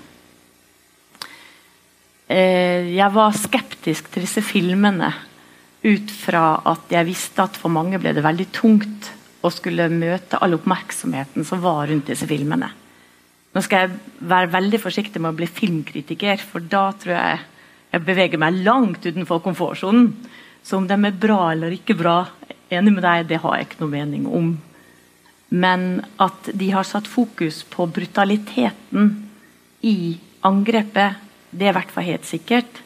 Eh, jeg var skeptisk til disse filmene ut fra at jeg visste at for mange ble det veldig tungt å skulle møte all oppmerksomheten som var rundt disse filmene. Nå skal jeg være veldig forsiktig med å bli filmkritiker, for da tror jeg jeg beveger meg langt utenfor komfortsonen. Så om de er bra eller ikke bra, enig med deg, det har jeg ikke noe mening om. Men at de har satt fokus på brutaliteten i angrepet, det er i hvert fall helt sikkert.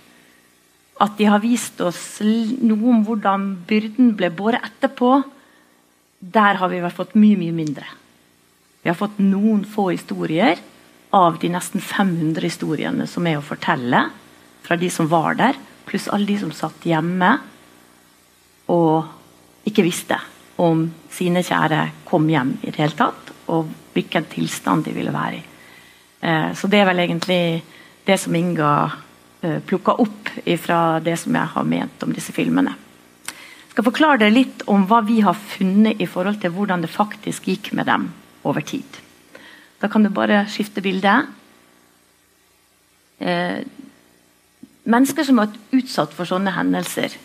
At de har vist oss noe om hvordan byrden ble båret etterpå, der har vi fått mye, mye mindre. Vi har fått noen få historier av de nesten 500 historiene som er å fortelle fra de som var der, pluss alle de som satt hjemme og ikke visste om sine kjære kom hjem i det hele tatt, og hvilken tilstand de ville være i. Eh, så det er vel egentlig det som Inga plukka opp fra det som jeg har ment om disse filmene Jeg skal forklare dere litt om hva vi har funnet i forhold til hvordan det faktisk gikk med dem over tid. Da kan du bare skifte bilde. Eh, mennesker som har vært utsatt for sånne hendelser,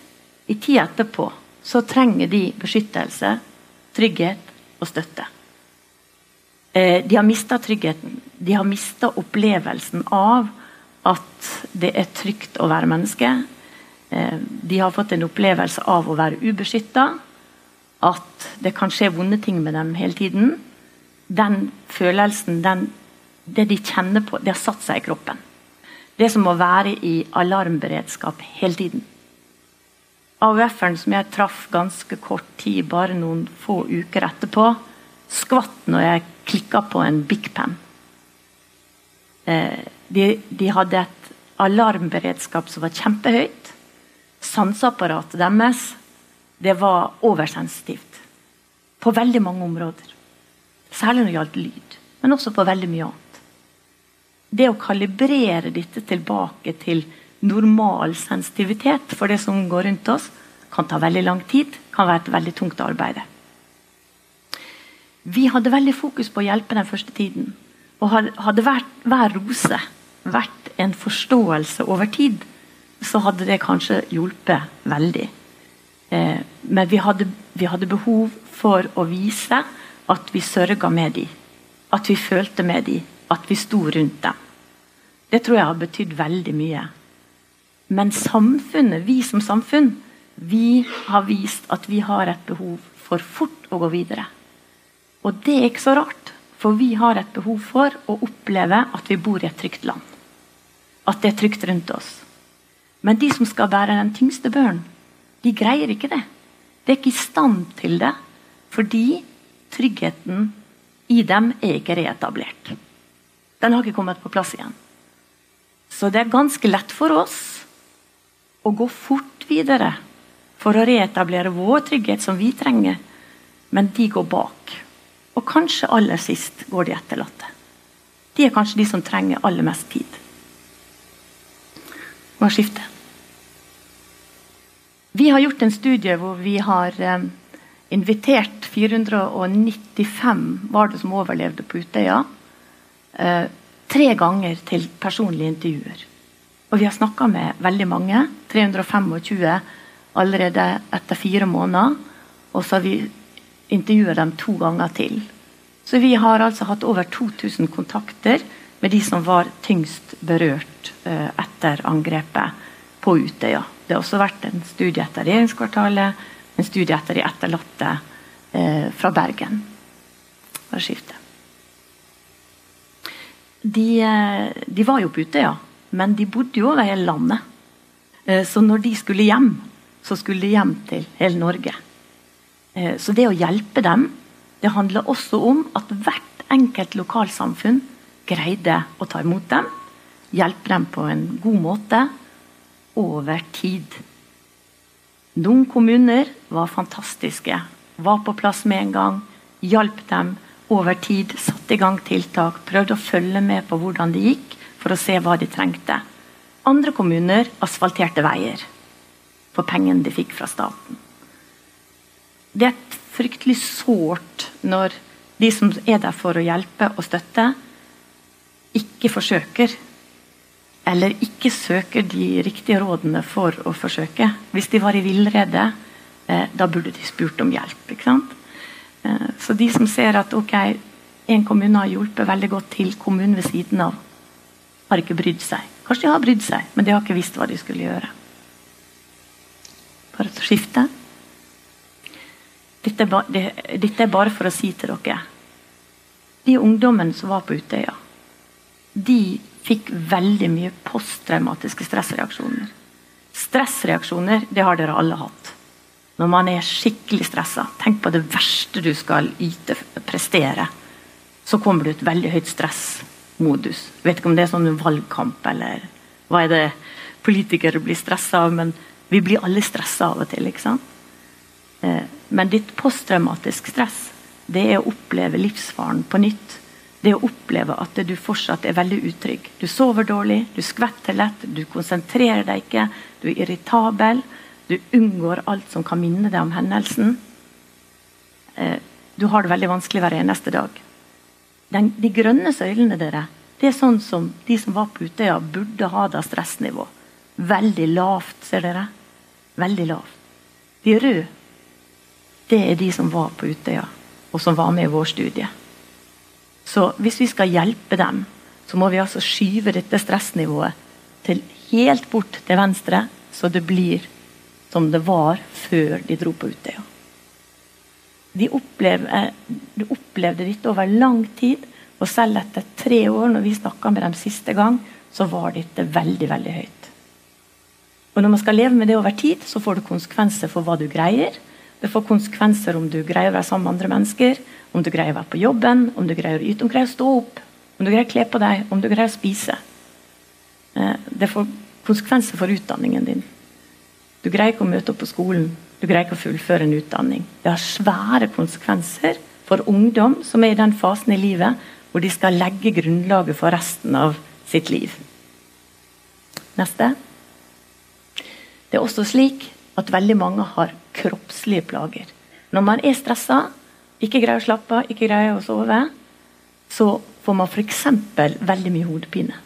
i tida etterpå så trenger de beskyttelse, trygghet og støtte. Eh, de har mista tryggheten. De har mista opplevelsen av at det er trygt å være menneske. Eh, de har fått en opplevelse av å være ubeskytta. At det kan skje vonde ting med dem hele tiden. Den følelsen, den, det de kjenner på, det har satt seg i kroppen. Det som å være i alarmberedskap hele tiden. AUF-en som jeg traff ganske kort tid, bare noen få uker etterpå, skvatt når jeg klikka på en Big Pen. Eh, de, de hadde et alarmberedskap som var kjempehøyt sanseapparatet deres det var oversensitivt. På veldig mange områder. Særlig når det gjaldt lyd, men også på veldig mye annet. Det å kalibrere dette tilbake til normal sensitivitet for det som går rundt oss, kan ta veldig lang tid, kan være et veldig tungt arbeid. Vi hadde veldig fokus på å hjelpe den første tiden. Og hadde vært, hver rose vært en forståelse over tid, så hadde det kanskje hjulpet veldig. Eh, men vi hadde, vi hadde, behov for å vise at vi sørga med dem. At vi følte med dem. At vi sto rundt dem. Det tror jeg har betydd veldig mye. Men samfunnet, vi som samfunn, vi har vist at vi har et behov for fort å gå videre. Og det er ikke så rart, for vi har et behov for å oppleve at vi bor i et trygt land. At det er trygt rundt oss. Men de som skal bære den tyngste børen, de greier ikke det. De er ikke i stand til det fordi tryggheten i dem er ikke reetablert. Den har ikke kommet på plass igjen. Så det er ganske lett for oss å gå fort videre for å reetablere vår trygghet som vi trenger, men de går bak. Og kanskje aller sist går de etterlatte. De er kanskje de som trenger aller mest tid må skifte. Vi har gjort en studie hvor vi har eh, invitert 495 var det som overlevde på Utøya. Eh, tre ganger til personlige intervjuer. Og vi har snakka med veldig mange. 325 allerede etter fire måneder. Og så har vi intervjua dem to ganger til. Så vi har altså hatt over 2000 kontakter med de som var tyngst berørt eh, etter angrepet på Utøya. Det har også vært en studie etter regjeringskvartalet, en studie etter de etterlatte eh, fra Bergen. de, eh, de, var jo på Utøya, men de bodde jo over hele landet. Så når de skulle hjem, så skulle de hjem til hele Norge. Så det å hjelpe dem, det handler også om at hvert enkelt lokalsamfunn greide å ta imot dem. Hjelpe dem på en god måte over tid. Noen kommuner var fantastiske. Var på plass med en gang. Hjalp dem over tid. Satte i gang tiltak. Prøvde å følge med på hvordan det gikk, for å se hva de trengte. Andre kommuner asfalterte veier for pengene de fikk fra staten. Det er fryktelig sårt når de som er der for å hjelpe og støtte, ikke forsøker. Eller ikke søker de riktige rådene for å forsøke. Hvis de var i villrede, eh, da burde de spurt om hjelp. Eh, så de som ser at ok, en kommune har hjulpet veldig godt til kommunen ved siden av, har ikke brydd seg. Kanskje de har brydd seg, men de har ikke visst hva de skulle gjøre. Bare til å skifte. Dette er, det, dette er bare for å si til dere De ungdommene som var på Utøya, de fikk veldig mye posttraumatiske stressreaksjoner. Stressreaksjoner det har dere alle hatt. Når man er skikkelig stressa, tenk på det verste du skal yte, prestere. Så kommer du et veldig høyt stressmodus. Vet ikke om det er sånn valgkamp eller hva er det politikere blir stressa av, men vi blir alle stressa av og til. ikke sant? Eh, men ditt posttraumatisk stress, det er å oppleve livsfaren på nytt. Det å oppleve at du fortsatt er veldig utrygg. Du sover dårlig, du skvetter lett, du konsentrerer deg ikke, du er irritabel. Du unngår alt som kan minne deg om hendelsen. Eh, du har det veldig vanskelig hver eneste dag. Den, de grønne søylene dere, det er sånn som de som var på Utøya, burde ha da stressnivå. Veldig lavt, ser dere. Veldig lavt. De røde, det er de som var på Utøya, og som var med i vår studie. Så hvis vi skal hjelpe dem, så må vi altså skyve dette stressnivået til helt bort til venstre, så det blir som det var før de dro på Utøya. De opplevde, de opplevde dette over lang tid, og selv etter tre år, når vi snakka med dem siste gang, så var dette veldig, veldig høyt. Og Når man skal leve med det over tid, så får det konsekvenser for hva du greier. Det får konsekvenser om du greier å være sammen med andre mennesker, om du greier å være på jobben, om du greier å yte, om du greier å stå opp, om du greier å kle på deg, om du greier å spise. Eh, det får konsekvenser for utdanningen din. Du greier ikke å møte opp på skolen. Du greier ikke å fullføre en utdanning. Det har svære konsekvenser for ungdom som er i den fasen i livet hvor de skal legge grunnlaget for resten av sitt liv. Neste. Det er også slik at veldig mange har kroppslige plager. Når man er stressa, ikke greier å slappe av, ikke greier å sove, så får man f.eks. veldig mye hodepine.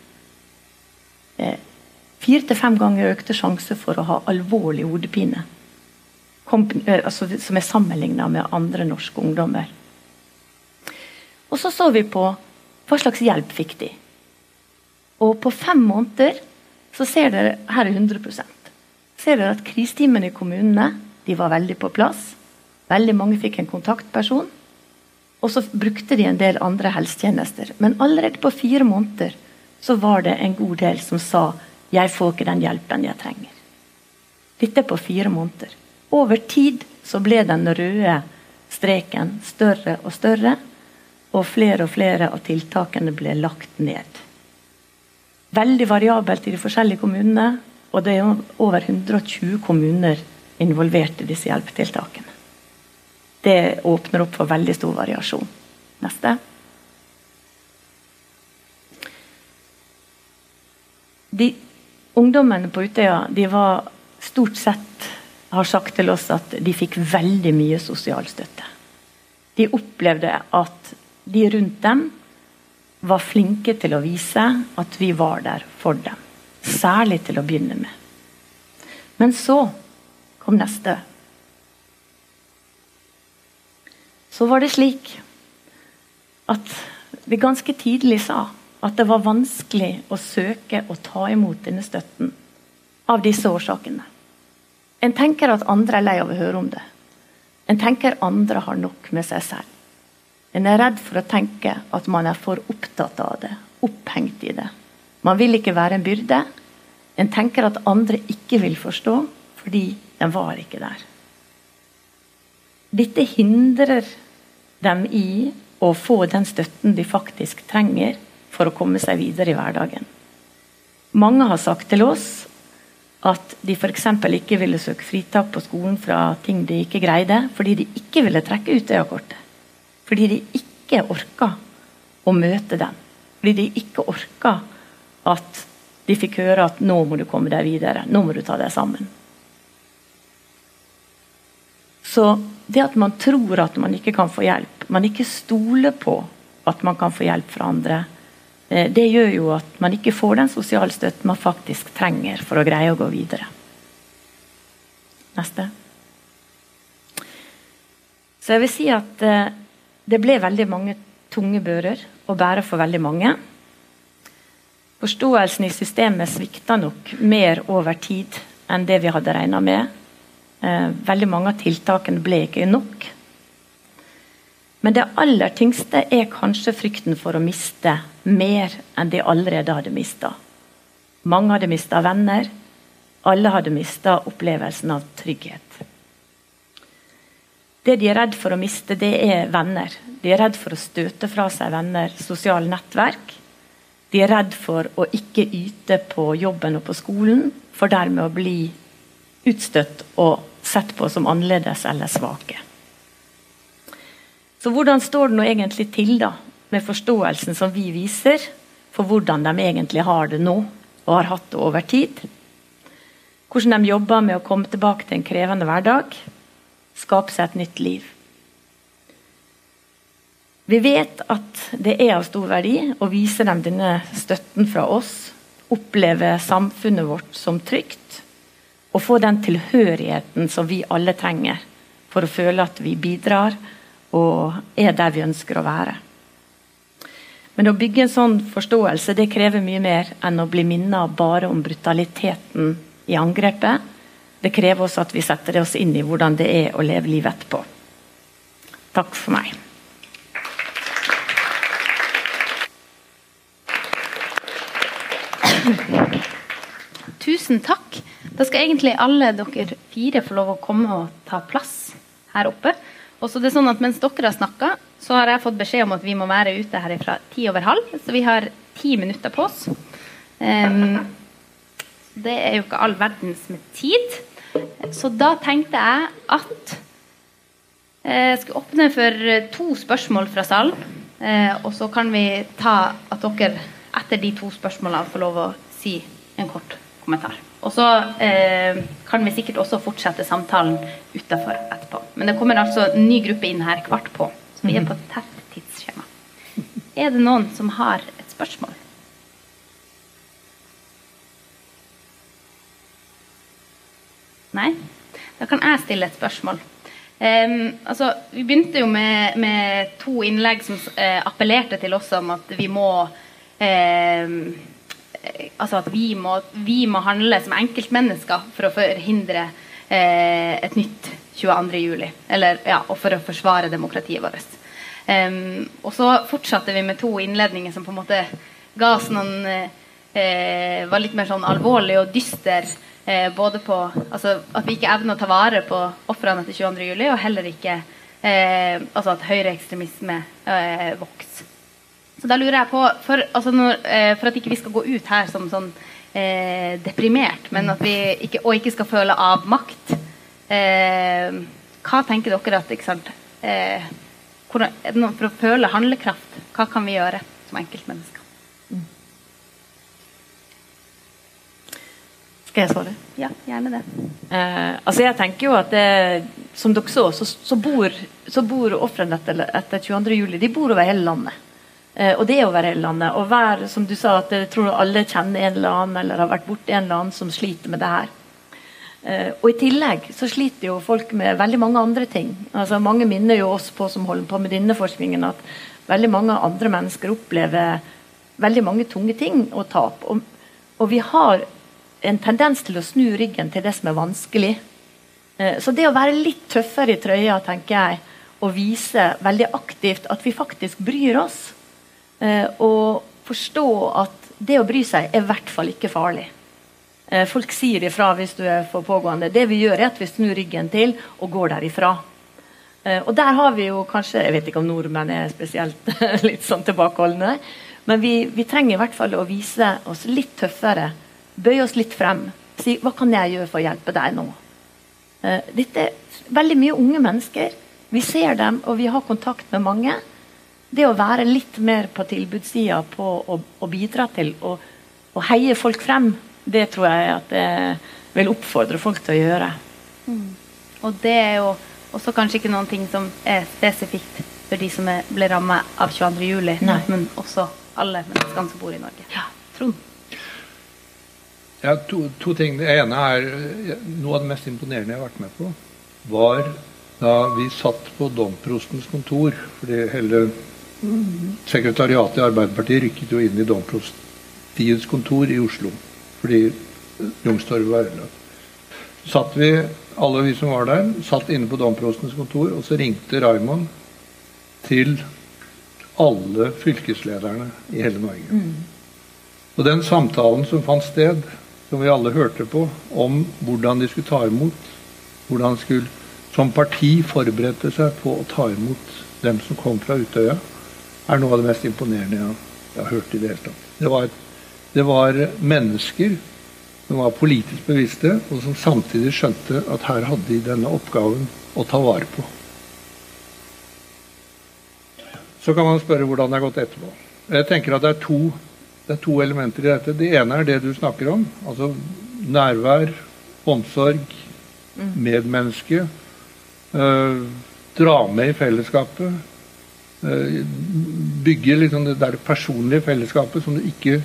Eh, Fire til fem ganger økte sjanse for å ha alvorlig hodepine. Kom, altså, som er sammenligna med andre norske ungdommer. Og så så vi på hva slags hjelp fikk de. Og på fem måneder så ser dere her er 100 ser dere at kriseteamene i kommunene de var veldig på plass. Veldig mange fikk en kontaktperson. Og så brukte de en del andre helsetjenester. Men allerede på fire måneder så var det en god del som sa 'Jeg får ikke den hjelpen jeg trenger'. Dette på fire måneder. Over tid så ble den røde streken større og større, og flere og flere av tiltakene ble lagt ned. Veldig variabelt i de forskjellige kommunene, og det er over 120 kommuner involvert i disse hjelpetiltakene. Det åpner opp for veldig stor variasjon. Neste. De Ungdommene på Utøya de var stort sett har sagt til oss at de fikk veldig mye sosial støtte. De opplevde at de rundt dem var flinke til å vise at vi var der for dem. Særlig til å begynne med. Men så kom neste. Så var det slik at vi ganske tidlig sa at det var vanskelig å søke og ta imot denne støtten av disse årsakene. En tenker at andre er lei av å høre om det. En tenker andre har nok med seg selv. En er redd for å tenke at man er for opptatt av det, opphengt i det. Man vil ikke være en byrde. En tenker at andre ikke vil forstå, fordi den var ikke der. Dette hindrer dem i å få den støtten de faktisk trenger for å komme seg videre i hverdagen. Mange har sagt til oss at de f.eks. ikke ville søke fritak på skolen fra ting de ikke greide, fordi de ikke ville trekke ut Utøya-kortet. Fordi de ikke orka å møte dem. Fordi de ikke orka at de fikk høre at 'nå må du komme deg videre', 'nå må du ta deg sammen'. Så det at man tror at man ikke kan få hjelp, man ikke stoler på at man kan få hjelp fra andre, eh, det gjør jo at man ikke får den sosiale støtten man faktisk trenger for å greie å gå videre. Neste. Så jeg vil si at eh, det ble veldig mange tunge bører å bære for veldig mange. Forståelsen i systemet svikta nok mer over tid enn det vi hadde regna med. Eh, veldig mange av tiltakene ble ikke nok. Men det aller tyngste er kanskje frykten for å miste mer enn de allerede hadde mista. Mange hadde mista venner. Alle hadde mista opplevelsen av trygghet. Det de er redd for å miste, det er venner. De er redd for å støte fra seg venner, sosiale nettverk. De er redd for å ikke yte på jobben og på skolen, for dermed å bli utstøtt og sett på som annerledes eller svake. Så hvordan står det nå egentlig til da, med forståelsen som vi viser for hvordan de egentlig har det nå, og har hatt det over tid? Hvordan de jobber med å komme tilbake til en krevende hverdag, skape seg et nytt liv. Vi vet at det er av stor verdi å vise dem denne støtten fra oss. Oppleve samfunnet vårt som trygt. Og få den tilhørigheten som vi alle trenger for å føle at vi bidrar og er der vi ønsker å være. Men å bygge en sånn forståelse det krever mye mer enn å bli minnet bare om brutaliteten i angrepet. Det krever også at vi setter oss inn i hvordan det er å leve livet etterpå. Takk for meg. Tusen takk. Da skal egentlig alle dere fire få lov å komme og ta plass her oppe. Og så det er sånn at Mens dere har snakka, så har jeg fått beskjed om at vi må være ute her fra ti over halv. Så vi har ti minutter på oss. Um, det er jo ikke all verdens med tid. Så da tenkte jeg at eh, jeg skulle åpne for to spørsmål fra salen. Eh, og så kan vi ta at dere etter de to spørsmålene får lov å si en kort kommentar. Og så eh, kan vi sikkert også fortsette samtalen utafor etterpå. Men det kommer altså en ny gruppe inn her kvart på, så vi er på et tett tidsskjema. Er det noen som har et spørsmål? Nei? Da kan jeg stille et spørsmål. Um, altså, vi begynte jo med, med to innlegg som uh, appellerte til oss om at vi må uh, altså at vi må, vi må, handle som enkeltmennesker for å forhindre eh, et nytt 22.07. Eller ja, og for å forsvare demokratiet vårt. Um, og så fortsatte vi med to innledninger som på en måte ga oss noen var litt mer sånn alvorlig og dyster Eh, både på altså, at vi ikke evner å ta vare på ofrene etter 22.07, og heller ikke eh, altså at høyreekstremisme eh, vokser. Så da lurer jeg på, for, altså når, eh, for at ikke vi skal gå ut her som sånn eh, deprimert, men at vi ikke, og ikke skal føle avmakt eh, Hva tenker dere at ikke sant, hvordan, For å føle handlekraft, hva kan vi gjøre som enkeltmennesker? Skal jeg svare? Ja, gjerne det. Eh, altså jeg tenker jo at det, Som dere så, så, så bor, så bor ofrene etter, etter 22.07. De bor over hele landet. Eh, og det er over hele landet. Og hver, som du sa, at jeg tror alle kjenner en eller annen eller har vært borti en eller annen som sliter med det her. Eh, og i tillegg så sliter jo folk med veldig mange andre ting. Altså Mange minner jo oss på som holder på med denne forskningen, at veldig mange andre mennesker opplever veldig mange tunge ting og tap. Og, og vi har en tendens til å snu ryggen til det som er vanskelig. Eh, så det å være litt tøffere i trøya, tenker jeg, og vise veldig aktivt at vi faktisk bryr oss, og, forstå at det å bry seg er i hvert fall ikke farlig. Eh, folk sier ifra hvis du er for pågående. Det vi gjør, er at vi snur ryggen til og går derifra. Eh, og der har vi jo kanskje Jeg vet ikke om nordmenn er spesielt [laughs] litt sånn tilbakeholdne. Men vi, vi, trenger i hvert fall å vise oss litt tøffere. Bøye oss litt frem. Si 'Hva kan jeg gjøre for å hjelpe deg nå?' Eh, dette er veldig mye unge mennesker. Vi ser dem, og vi har kontakt med mange. Det å være litt mer på tilbudssida på å, å, bidra til å, å, heie folk frem, det tror jeg at jeg vil oppfordre folk til å gjøre. Mm. Og det er jo også kanskje ikke noen ting som er spesifikt for de som er, ble ramma av 22.07, men også alle menneskene som bor i Norge. Ja. Trond? Ja, to, to, ting. Det ene er Noe av det mest imponerende jeg har vært med på, var da vi satt på domprostens kontor. fordi hele sekretariatet i Arbeiderpartiet rykket jo inn i domprostiets kontor i Oslo. Fordi Youngstorget var ødelagt. Så satt vi, alle vi som var der, satt inne på domprostens kontor, og så ringte Raymond til alle fylkeslederne i hele Norge. Mm. Og den samtalen som fant sted, som vi alle hørte på, om hvordan de skulle ta imot, hvordan de skulle som parti forberedte seg på å ta imot dem som kom fra Utøya, er noe av det mest imponerende jeg, jeg har hørt i det hele tatt. Det var, det var mennesker som var politisk bevisste, og som samtidig skjønte at her hadde de denne oppgaven å ta vare på. Så kan man spørre hvordan det har gått etterpå. Jeg tenker at det er, to, det er to elementer i dette. Det ene er det du snakker om. Altså nærvær, omsorg, mm. medmenneske. Øh, dra med i fellesskapet. Øh, bygge liksom det der personlige fellesskapet som du ikke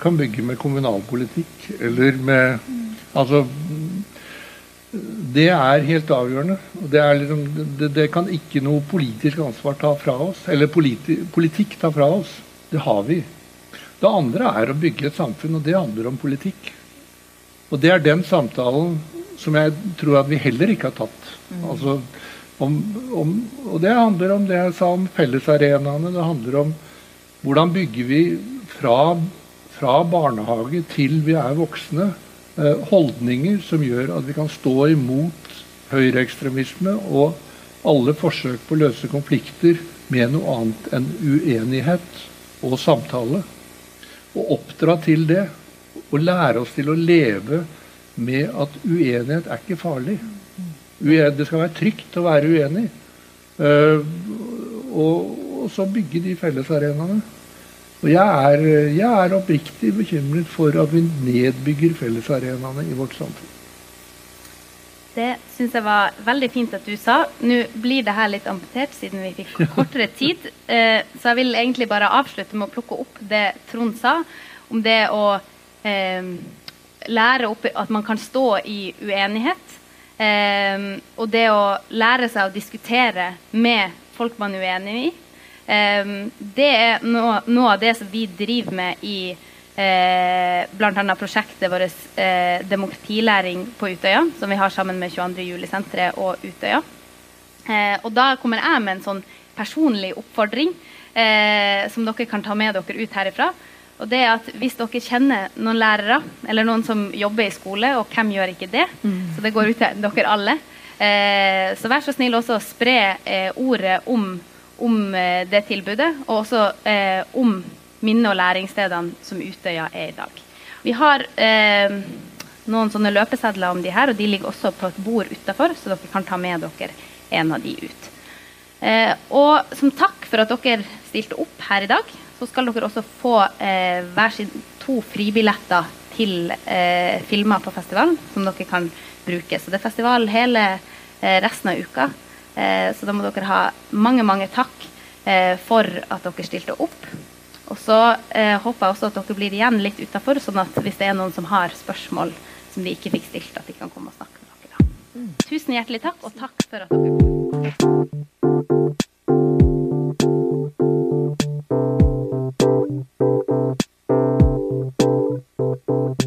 kan bygge med kommunalpolitikk eller med. Altså det er helt avgjørende. Det, liksom, det, det, kan ikke noe politisk ansvar ta fra oss. Eller politi, politikk ta fra oss. Det har vi. Det andre er å bygge et samfunn, og det handler om politikk. Og det er den samtalen som jeg tror at vi heller ikke har tatt. Mm. Altså, om, om, og det handler om det jeg sa om fellesarenaene. Det handler om hvordan bygger vi fra, fra barnehage til vi er voksne Eh, holdninger som gjør at vi kan stå imot høyreekstremisme og alle forsøk på å løse konflikter med noe annet enn uenighet og samtale. Og oppdra til det. Og lære oss til å leve med at uenighet er ikke farlig. Det skal være trygt å være uenig. Uh, og, og, så bygge de fellesarenaene. Og jeg er, jeg er oppriktig bekymret for at vi nedbygger fellesarenaene i vårt samfunn. Det syns jeg var veldig fint at du sa. Nå blir det her litt amputert siden vi fikk [laughs] kortere tid. Eh, så jeg vil egentlig bare avslutte med å plukke opp det Trond sa om det å eh, lære opp at man kan stå i uenighet. Eh, og det å lære seg å diskutere med folk man er uenig i. Ehm, det er noe, noe, av det som vi driver med i eh, bl.a. prosjektet vårt eh, Demokratilæring på Utøya, som vi har sammen med 22. juli-senteret og Utøya. Eh, og da kommer jeg med en sånn personlig oppfordring eh, som dere kan ta med dere ut herifra. Og det er at Hvis dere kjenner noen lærere eller noen som jobber i skole, og hvem gjør ikke det, mm. så det går ut til dere alle, eh, så vær så snill også å spre eh, ordet om om eh, det tilbudet, og også eh, om minne- og læringsstedene som Utøya er i dag. Vi har eh, noen sånne løpesedler om de her, og de ligger også på et bord utafor, så dere kan ta med dere en av de ut. Eh, og som takk for at dere stilte opp her i dag, så skal dere også få eh, hver sin to fribilletter til eh, filmer på festivalen som dere kan bruke. Så det er festival hele resten av uka. Eh, så da må dere ha mange, mange takk eh, for at dere stilte opp. Og så eh, håper jeg også at dere blir igjen litt utafor, sånn at hvis det er noen som har spørsmål som de ikke fikk stilt, at de kan komme og snakke med dere da. Tusen hjertelig takk, og takk for at dere kom. Thank you.